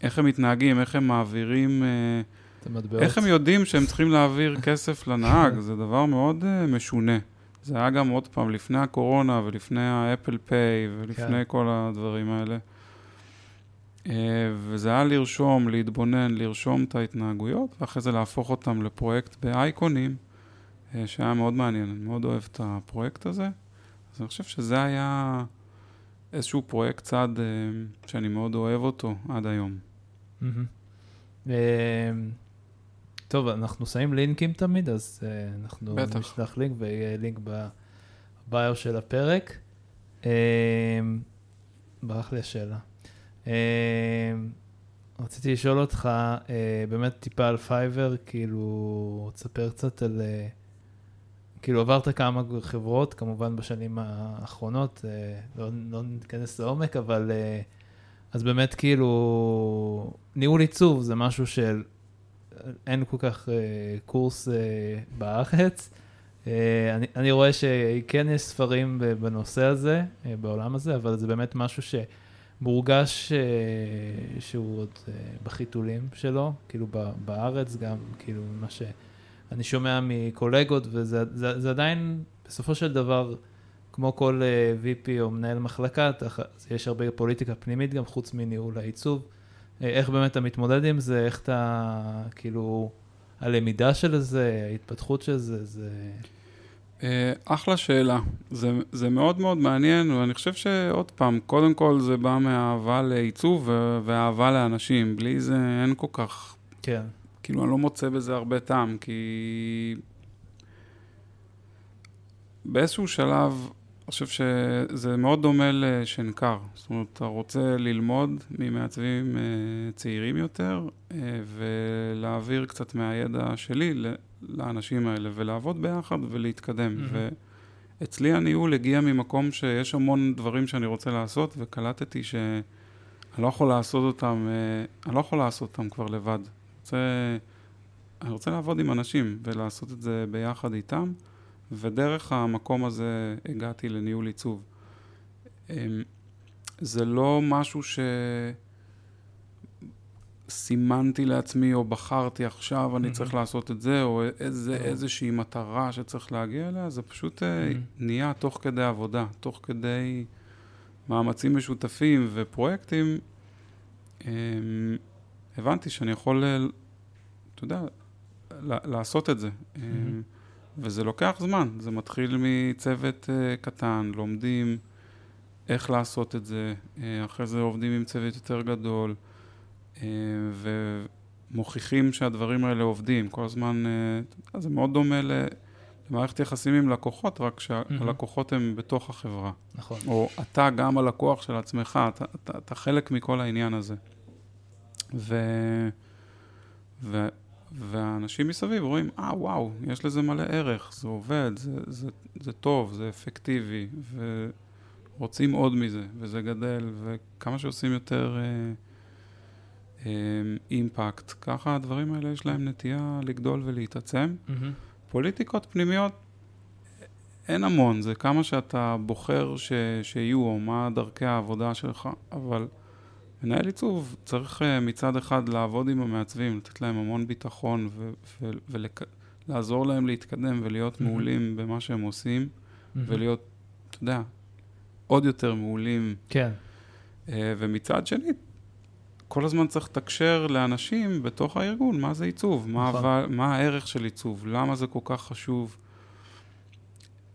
איך הם מתנהגים, איך הם מעבירים... אה, איך הם יודעים שהם צריכים להעביר כסף לנהג, זה דבר מאוד משונה. זה היה גם עוד פעם לפני הקורונה ולפני האפל פיי ולפני כן. כל הדברים האלה. אה, וזה היה לרשום, להתבונן, לרשום את ההתנהגויות, ואחרי זה להפוך אותם לפרויקט באייקונים, אה, שהיה מאוד מעניין, אני מאוד אוהב את הפרויקט הזה. אז אני חושב שזה היה איזשהו פרויקט צד אה, שאני מאוד אוהב אותו עד היום. Mm-hmm. טוב, אנחנו שמים לינקים תמיד, אז uh, אנחנו. נשלח לינק ויהיה לינק בביו של הפרק. ברח לי השאלה. רציתי לשאול אותך, באמת טיפה על Fiverr, כאילו, תספר קצת על... Uh, כאילו עברת כמה חברות, כמובן בשנים האחרונות, uh, לא, לא ניכנס לעומק, אבל uh, אז באמת כאילו, ניהול עיצוב זה משהו של אין כל כך uh, קורס בארץ. אני, אני רואה שכן יש ספרים בנושא הזה, בעולם הזה, אבל זה באמת משהו שמורגש uh, שהוא עוד בחיתולים שלו, כאילו בארץ גם, כאילו מה שאני שומע מקולגות, וזה זה, זה עדיין, בסופו של דבר, כמו כל uh, VP או מנהל מחלקה, יש הרבה פוליטיקה פנימית גם, חוץ מניהול העיצוב. איך באמת אתה מתמודד עם זה, איך אתה, כאילו, הלמידה של זה, ההתפתחות של זה, זה... אה, אחלה שאלה. זה, זה מאוד מאוד מעניין, ואני חושב שעוד פעם, קודם כל זה בא מאהבה לעיצוב ואהבה לאנשים. בלי זה אין כל כך... כן. כאילו, אני לא מוצא בזה הרבה טעם, כי באיזשהו שלב חושב שזה מאוד דומה לשנקר. זאת אומרת, אתה רוצה ללמוד ממעצבים אה, צעירים יותר, אה, ולהעביר קצת מהידע שלי לאנשים האלה, ולעבוד ביחד ולהתקדם. Mm-hmm. ואצלי הניהול הגיע ממקום שיש המון דברים שאני רוצה לעשות, וקלטתי שאני לא יכול לעשות אותם, אה, אני לא יכול לעשות אותם כבר לבד. רוצה, אני רוצה לעבוד עם אנשים ולעשות את זה ביחד איתם. ודרך המקום הזה הגעתי לניהול עיצוב. אמ, זה לא משהו שסימנתי לעצמי או בחרתי עכשיו אני צריך לעשות את זה, או איזה, איזושהי מטרה שצריך להגיע אליה, זה פשוט אה, נהיה תוך כדי עבודה, תוך כדי מאמצים משותפים ופרויקטים. אמ, הבנתי שאני יכול, אתה יודע, לעשות את זה. Mm-hmm. וזה לוקח זמן, זה מתחיל מצוות uh, קטן, לומדים איך לעשות את זה, uh, אחרי זה עובדים עם צוות יותר גדול, ומוכיחים שהדברים האלה עובדים. כל הזמן, זה מאוד דומה למערכת יחסים עם לקוחות, רק שהלקוחות הם בתוך החברה. נכון. או אתה גם הלקוח של עצמך, אתה, אתה, אתה חלק מכל העניין הזה. ו... ו... והאנשים מסביב רואים, אה, ah, וואו, יש לזה מלא ערך, זה עובד, זה, זה, זה טוב, זה אפקטיבי, ורוצים עוד מזה, וזה גדל, וכמה שעושים יותר אה, אה, אימפקט, ככה הדברים האלה יש להם נטייה לגדול ולהתעצם. Mm-hmm. פוליטיקות פנימיות, אין המון, זה כמה שאתה בוחר ש, שיהיו, או מה דרכי העבודה שלך, אבל... מנהל עיצוב צריך אה, מצד אחד לעבוד עם המעצבים, לתת להם המון ביטחון ולעזור להם להתקדם ולהיות. מעולים במה שהם עושים. ולהיות, אתה יודע, עוד יותר מעולים. כן. אה, ומצד שני, כל הזמן צריך לתקשר לאנשים בתוך הארגון, מה זה עיצוב, נכון. מה, מה הערך של עיצוב, למה זה כל כך חשוב.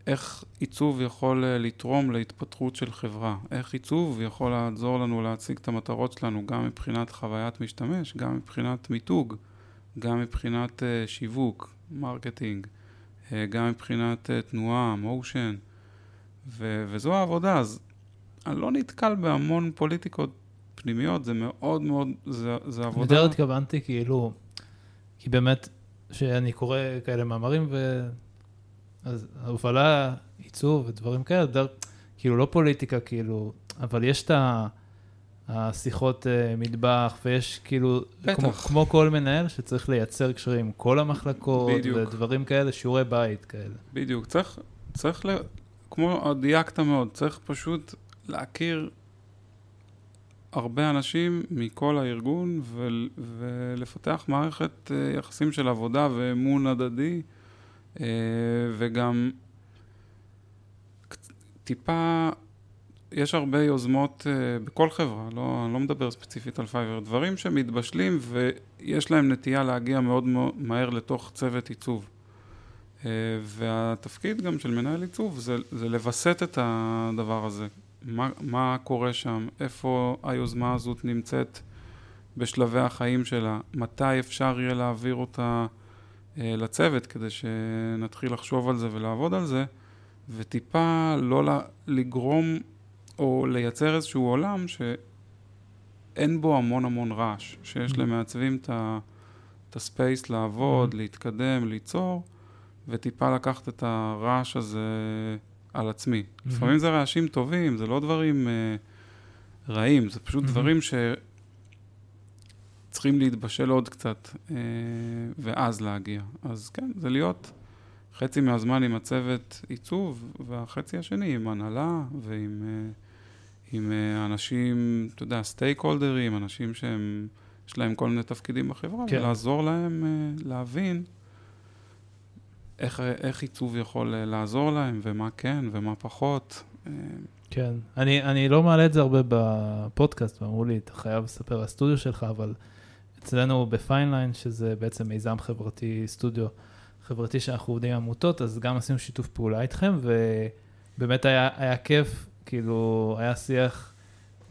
איך עיצוב יכול אה, לתרום להתפתחות של חברה, איך עיצוב יכול לעזור לנו להציג את המטרות שלנו גם מבחינת חוויית משתמש, גם מבחינת מיתוג, גם מבחינת uh, שיווק, marketing, uh, גם מבחינת תנועה, motion, ו- וזו העבודה, אז אני לא נתקל בהמון פוליטיקות פנימיות, זה מאוד מאוד, זה, זה עבודה. יותר התכוונתי כאילו, כי באמת, שאני קורא כאלה מאמרים ו... אז הובלה, עיצוב ודברים כאלה, דר, כאילו לא פוליטיקה, כאילו, אבל יש את השיחות uh, מטבח, ויש כאילו, כמו, כמו כל מנהל שצריך לייצר קשרים עם כל המחלקות, בדיוק. ודברים כאלה, שיעורי בית כאלה. בדיוק, צריך, צריך, ל... כמו דייקת מאוד, צריך פשוט להכיר הרבה אנשים מכל הארגון ו... ולפתח מערכת uh, יחסים של עבודה ואמון הדדי. אה, וגם טיפה, יש הרבה יוזמות אה, בכל חברה, לא, אני לא מדבר ספציפית על Fiverr, דברים שמתבשלים ויש להם נטייה להגיע מאוד מהר לתוך צוות עיצוב. אה, והתפקיד גם של מנהל עיצוב זה, זה לווסת את הדבר הזה. מה, מה קורה שם, איפה היוזמה הזאת נמצאת בשלבי החיים שלה, מתי אפשר יהיה להעביר אותה לצוות כדי שנתחיל לחשוב על זה ולעבוד על זה, וטיפה לא לגרום או לייצר איזשהו עולם שאין בו המון המון רעש, שיש mm-hmm. למעצבים את הספייס לעבוד, mm-hmm. להתקדם, ליצור, וטיפה לקחת את הרעש הזה על עצמי. Mm-hmm. לפעמים זה רעשים טובים, זה לא דברים uh, רעים, זה פשוט mm-hmm. דברים ש... צריכים להתבשל עוד קצת, אה, ואז להגיע. אז כן, זה להיות חצי מהזמן עם הצוות עיצוב, והחצי השני עם הנהלה ועם אה, עם אה, אנשים, אתה יודע, סטייק הולדרים, אנשים שהם, יש להם כל מיני תפקידים בחברה, כן. ולעזור להם להבין איך, איך עיצוב יכול לעזור להם, ומה כן ומה פחות. כן, אני, אני לא מעלה את זה הרבה בפודקאסט, ואמרו לי, אתה חייב לספר על הסטודיו שלך, אבל אצלנו בפיינליין, שזה בעצם מיזם חברתי, סטודיו חברתי שאנחנו עובדים עם עמותות, אז גם עשינו שיתוף פעולה איתכם, ובאמת היה, היה כיף, כאילו, היה שיח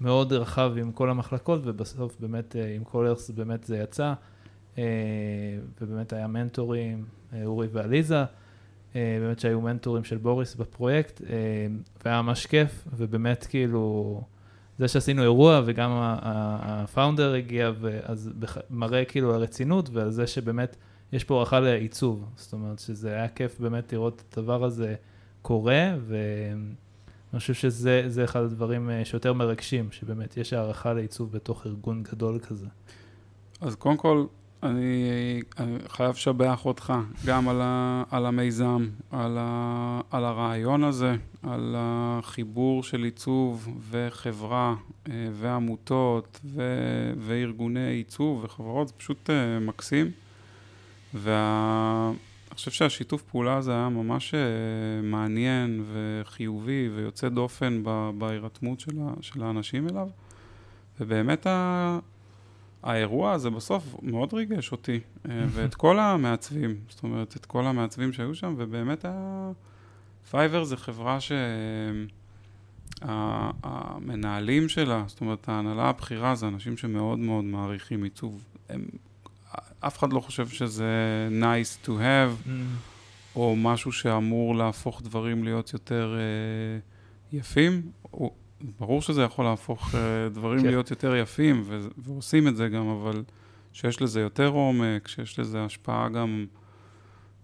מאוד רחב עם כל המחלקות, ובסוף באמת אה, עם ארס באמת זה יצא, אה, ובאמת היה מנטורים, אה, אורי ועליזה. באמת שהיו מנטורים של בוריס בפרויקט, והיה ממש כיף, ובאמת כאילו, זה שעשינו אירוע וגם הפאונדר הגיע, אז מראה כאילו הרצינות ועל זה שבאמת יש פה הערכה לעיצוב, זאת אומרת שזה היה כיף באמת לראות את הדבר הזה קורה, ואני חושב שזה אחד הדברים אה, שיותר מרגשים, שבאמת יש הערכה לעיצוב בתוך ארגון גדול כזה. אז קודם כל, אני, אני חייב לשבח אותך גם על, ה, על המיזם, על, ה, על הרעיון הזה, על החיבור של עיצוב וחברה אה, ועמותות ו, וארגוני עיצוב וחברות, זה פשוט אה, מקסים. ואני חושב שהשיתוף פעולה הזה היה ממש אה, מעניין וחיובי ויוצא דופן בהירתמות של, של האנשים אליו. ובאמת ה... האירוע הזה בסוף מאוד ריגש אותי, אה, ואת כל המעצבים, זאת אומרת, את כל המעצבים שהיו שם, ובאמת היה... Fiverr זה חברה שהמנהלים שה... שלה, זאת אומרת, ההנהלה הבכירה זה אנשים שמאוד מאוד מעריכים עיצוב. הם... אף אחד לא חושב שזה nice to have, mm. או משהו שאמור להפוך דברים להיות יותר uh, יפים. ברור שזה יכול להפוך אה, דברים כן. להיות יותר יפים, ו- ועושים את זה גם, אבל שיש לזה יותר עומק, שיש לזה השפעה גם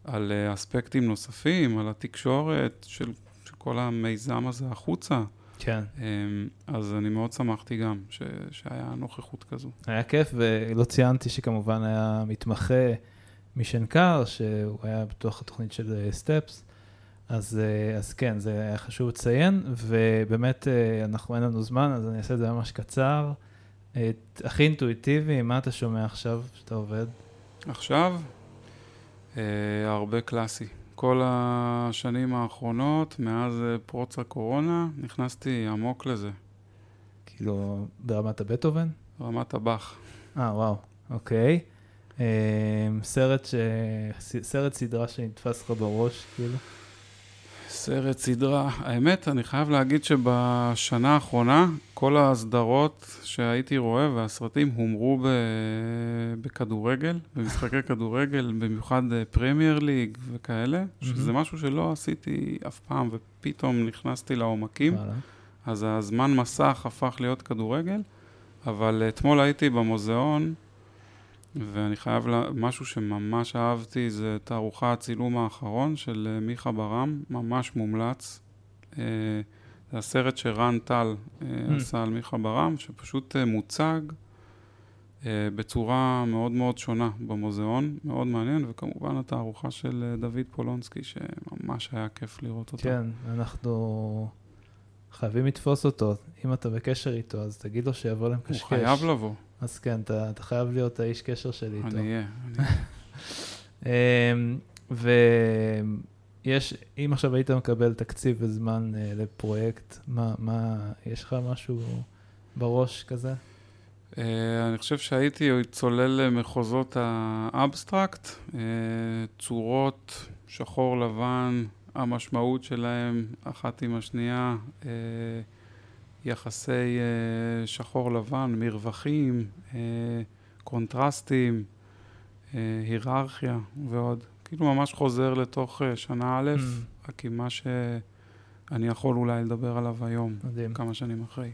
על אה, אספקטים נוספים, על התקשורת של, של כל המיזם הזה החוצה. כן. אמ, אז אני מאוד שמחתי גם ש- שהיה נוכחות כזו. היה כיף, ולא ציינתי שכמובן היה מתמחה משנקר, שהוא היה בתוך התוכנית של סטפס. אה, אז, אה, אז כן, זה היה חשוב לציין, ובאמת אה, אנחנו אין לנו זמן, אז אני אעשה את זה ממש קצר. הכי אינטואיטיבי, מה אתה שומע עכשיו שאתה עובד? עכשיו, אה, הרבה קלאסי. כל השנים האחרונות, מאז אה, פרוץ הקורונה, נכנסתי עמוק לזה. כאילו, ברמת הבטהובן? ברמת הבאך. אה, וואו, אוקיי. אה, סרט, ש... סרט סדרה שנתפס לך בראש, כאילו? סרט, סדרה. האמת, אני חייב להגיד שבשנה האחרונה, כל הסדרות שהייתי רואה והסרטים הומרו ב... בכדורגל, במשחקי כדורגל, במיוחד פרמייר ליג וכאלה, שזה משהו שלא עשיתי אף פעם, ופתאום נכנסתי לעומקים. אז הזמן מסך הפך להיות כדורגל, אבל אתמול הייתי במוזיאון, ואני חייב, לה... משהו שממש אהבתי זה תערוכה הצילום האחרון של אה, מיכה ברם, ממש מומלץ. אה, זה הסרט שרן טל אה, mm. עשה על מיכה ברם, שפשוט מוצג בצורה מאוד מאוד שונה במוזיאון, מאוד מעניין, וכמובן התערוכה של דוד פולונסקי, שממש היה כיף לראות אותה. כן, אנחנו חייבים לתפוס אותו. אם אתה בקשר איתו, אז תגיד לו שיבוא למקשקש. הוא חייב לבוא. אז כן, אתה, אתה חייב להיות האיש קשר שלי איתו. אני אהיה, אני אהיה. אמ, ויש, אם עכשיו היית מקבל תקציב וזמן uh, לפרויקט, מה, מה, יש לך משהו בראש כזה? Uh, אני חושב שהייתי צולל למחוזות האבסטרקט, uh, צורות, שחור לבן, המשמעות שלהם אחת עם השנייה. Uh, יחסי uh, שחור לבן, מרווחים, uh, קונטרסטים, uh, היררכיה ועוד. כאילו ממש חוזר לתוך שנה א', mm. רק עם מה שאני יכול אולי לדבר עליו היום, מדהים. כמה שנים אחרי.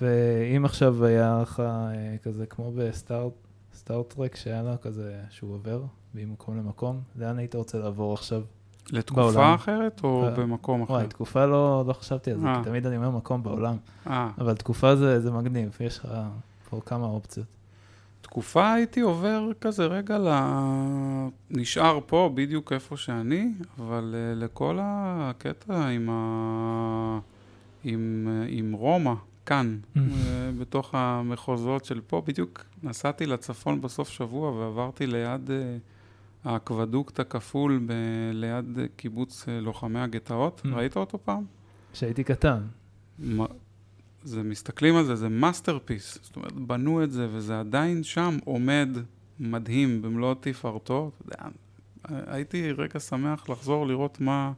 ואם עכשיו היה לך כזה כמו בסטארט-טרק, שהיה לו כזה שהוא עובר ממקום למקום, לאן היית רוצה לעבור עכשיו? לתקופה בעולם. אחרת או ב... במקום אחר? וואי, תקופה לא, לא חשבתי על זה, כי תמיד אני אומר מקום בעולם. 아. אבל תקופה זה, זה מגניב, יש לך פה כמה אופציות. תקופה הייתי עובר כזה רגע ל... נשאר פה בדיוק איפה שאני, אבל לכל הקטע עם, ה... עם, עם רומא, כאן, uh, בתוך המחוזות של פה, בדיוק נסעתי לצפון בסוף שבוע ועברתי ליד... Uh, האקוודוקט הכפול ב- ליד קיבוץ אה, לוחמי הגטאות. Mm. ראית אותו פעם? כשהייתי קטן. מה, זה, מסתכלים על זה, זה masterpiece. זאת אומרת, בנו את זה, וזה עדיין שם עומד מדהים במלוא תפארתו. הייתי רגע שמח לחזור לראות מה,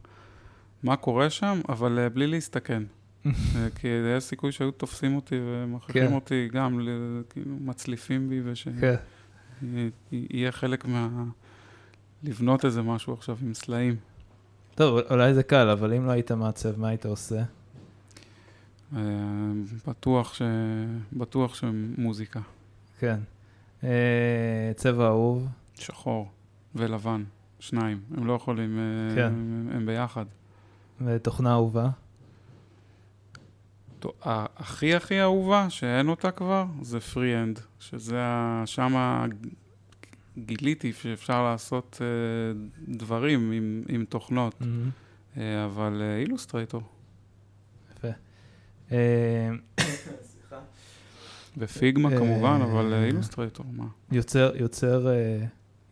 מה קורה שם, אבל uh, בלי להסתכן. אה, כי היה סיכוי שהיו תופסים אותי ומכריחים כן. אותי גם, כאילו, מצליפים בי, ושיהיה כן. חלק מה... לבנות איזה משהו עכשיו עם סלעים. טוב, אולי זה קל, אבל אם לא היית מעצב, מה היית עושה? אה, בטוח ש... בטוח שמוזיקה. כן. אה, צבע אהוב? שחור ולבן, שניים. הם לא יכולים, אה, כן. הם, הם ביחד. ותוכנה אהובה? הכי הכי אהובה, שאין אותה כבר, זה FreeHand, שזה ה... שמה גיליתי שאפשר לעשות uh, דברים עם, עם תוכנות, mm-hmm. uh, אבל Illustrator. Uh, יפה. Uh, ו Figma כמובן, אבל Illustrator, מה? יוצר, יוצר,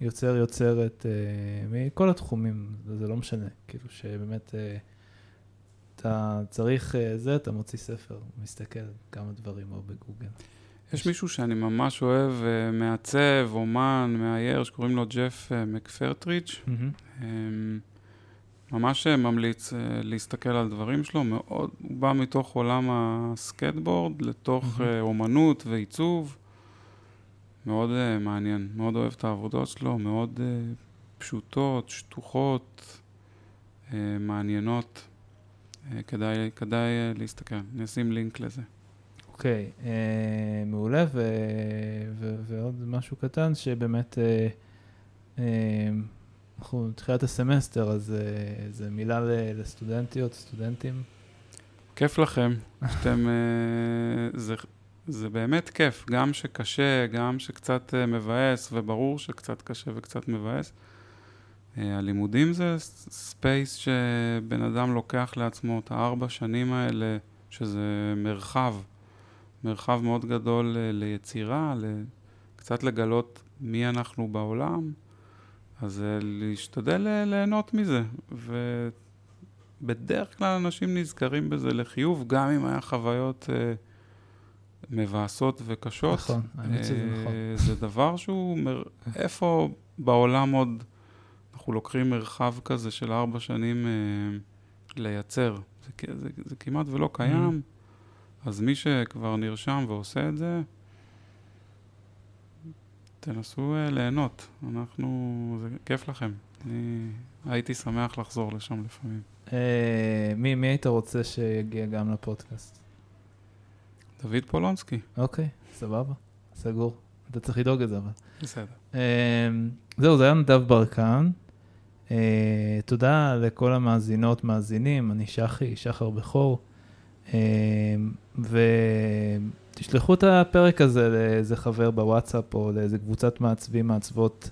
יוצר, יוצרת uh, מכל התחומים, זה לא משנה, כאילו שבאמת... Uh, אתה צריך זה, אתה מוציא ספר, מסתכל כמה דברים או בגוגל. יש מישהו שאני ממש אוהב, מעצב, אומן, מאייר, שקוראים לו ג'ף מקפרטריץ'. Mm-hmm. ממש ממליץ להסתכל על דברים שלו, מאוד, הוא בא מתוך עולם הסקטבורד לתוך mm-hmm. אומנות ועיצוב. מאוד uh, מעניין, מאוד אוהב את העבודות שלו, מאוד uh, פשוטות, שטוחות, uh, מעניינות. Uh, כדאי, כדאי uh, להסתכל, אני אשים לינק לזה. אוקיי, uh, מעולה, ו- ו- ועוד משהו קטן, שבאמת uh, uh, אנחנו תחילת הסמסטר, אז uh, זה מילה לסטודנטיות, סטודנטים. כיף לכם, שאתם, uh, זה, זה באמת כיף, גם שקשה, גם שקצת uh, מבאס, וברור שקצת קשה וקצת מבאס. Uh, הלימודים זה space שבן אדם לוקח לעצמו את הארבע שנים האלה, שזה מרחב. מרחב מאוד גדול ליצירה, קצת לגלות מי אנחנו בעולם, אז להשתדל ליהנות מזה. ובדרך כלל אנשים נזכרים בזה לחיוב, גם אם היה חוויות אה, מבאסות וקשות. נכון, האמת שזה נכון. זה דבר שהוא, מר... איפה בעולם עוד אנחנו לוקחים מרחב כזה של ארבע שנים אה, לייצר? זה, זה, זה כמעט ולא קיים. Mm-hmm. אז מי שכבר נרשם ועושה את זה, תנסו uh, ליהנות. אנחנו, זה כיף לכם. אני הייתי שמח לחזור לשם לפעמים. Uh, מי, מי היית רוצה שיגיע גם לפודקאסט? דוד פולונסקי. אוקיי, okay, סבבה, סגור. אתה צריך לדאוג את זה אבל. בסדר. Uh, זהו, זה היה נדב ברקן. Uh, תודה לכל המאזינות, מאזינים, אני שחי, שחר בכור. אמ, ותשלחו את הפרק הזה לאיזה חבר בוואטסאפ או לאיזה קבוצת מעצבים מעצבות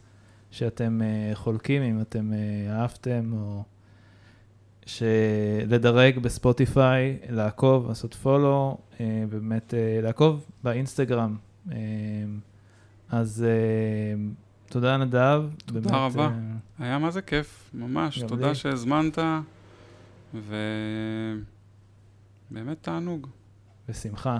שאתם uh, חולקים, אם אתם uh, אהבתם, או לדרג בספוטיפיי, לעקוב, לעשות פולו, uh, באמת uh, לעקוב באינסטגרם. Uh, אז uh, תודה נדב. תודה באמת, רבה, uh, היה מה זה כיף, ממש. תודה לי. שהזמנת, ו... באמת תענוג. בשמחה.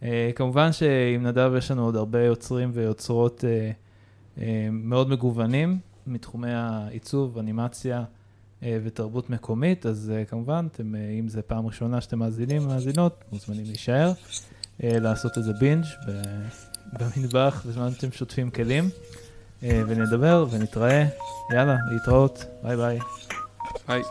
Uh, כמובן שעם נדב יש לנו עוד הרבה יוצרים ויוצרות uh, uh, מאוד מגוונים מתחומי העיצוב, אנימציה uh, ותרבות מקומית, אז uh, כמובן, אתם, uh, אם זו פעם ראשונה שאתם מאזינים ומאזינות, מוזמנים להישאר, uh, לעשות איזה בינג' במטבח בזמן שאתם שוטפים כלים, uh, ונדבר ונתראה. יאללה, להתראות, ביי ביי. ביי.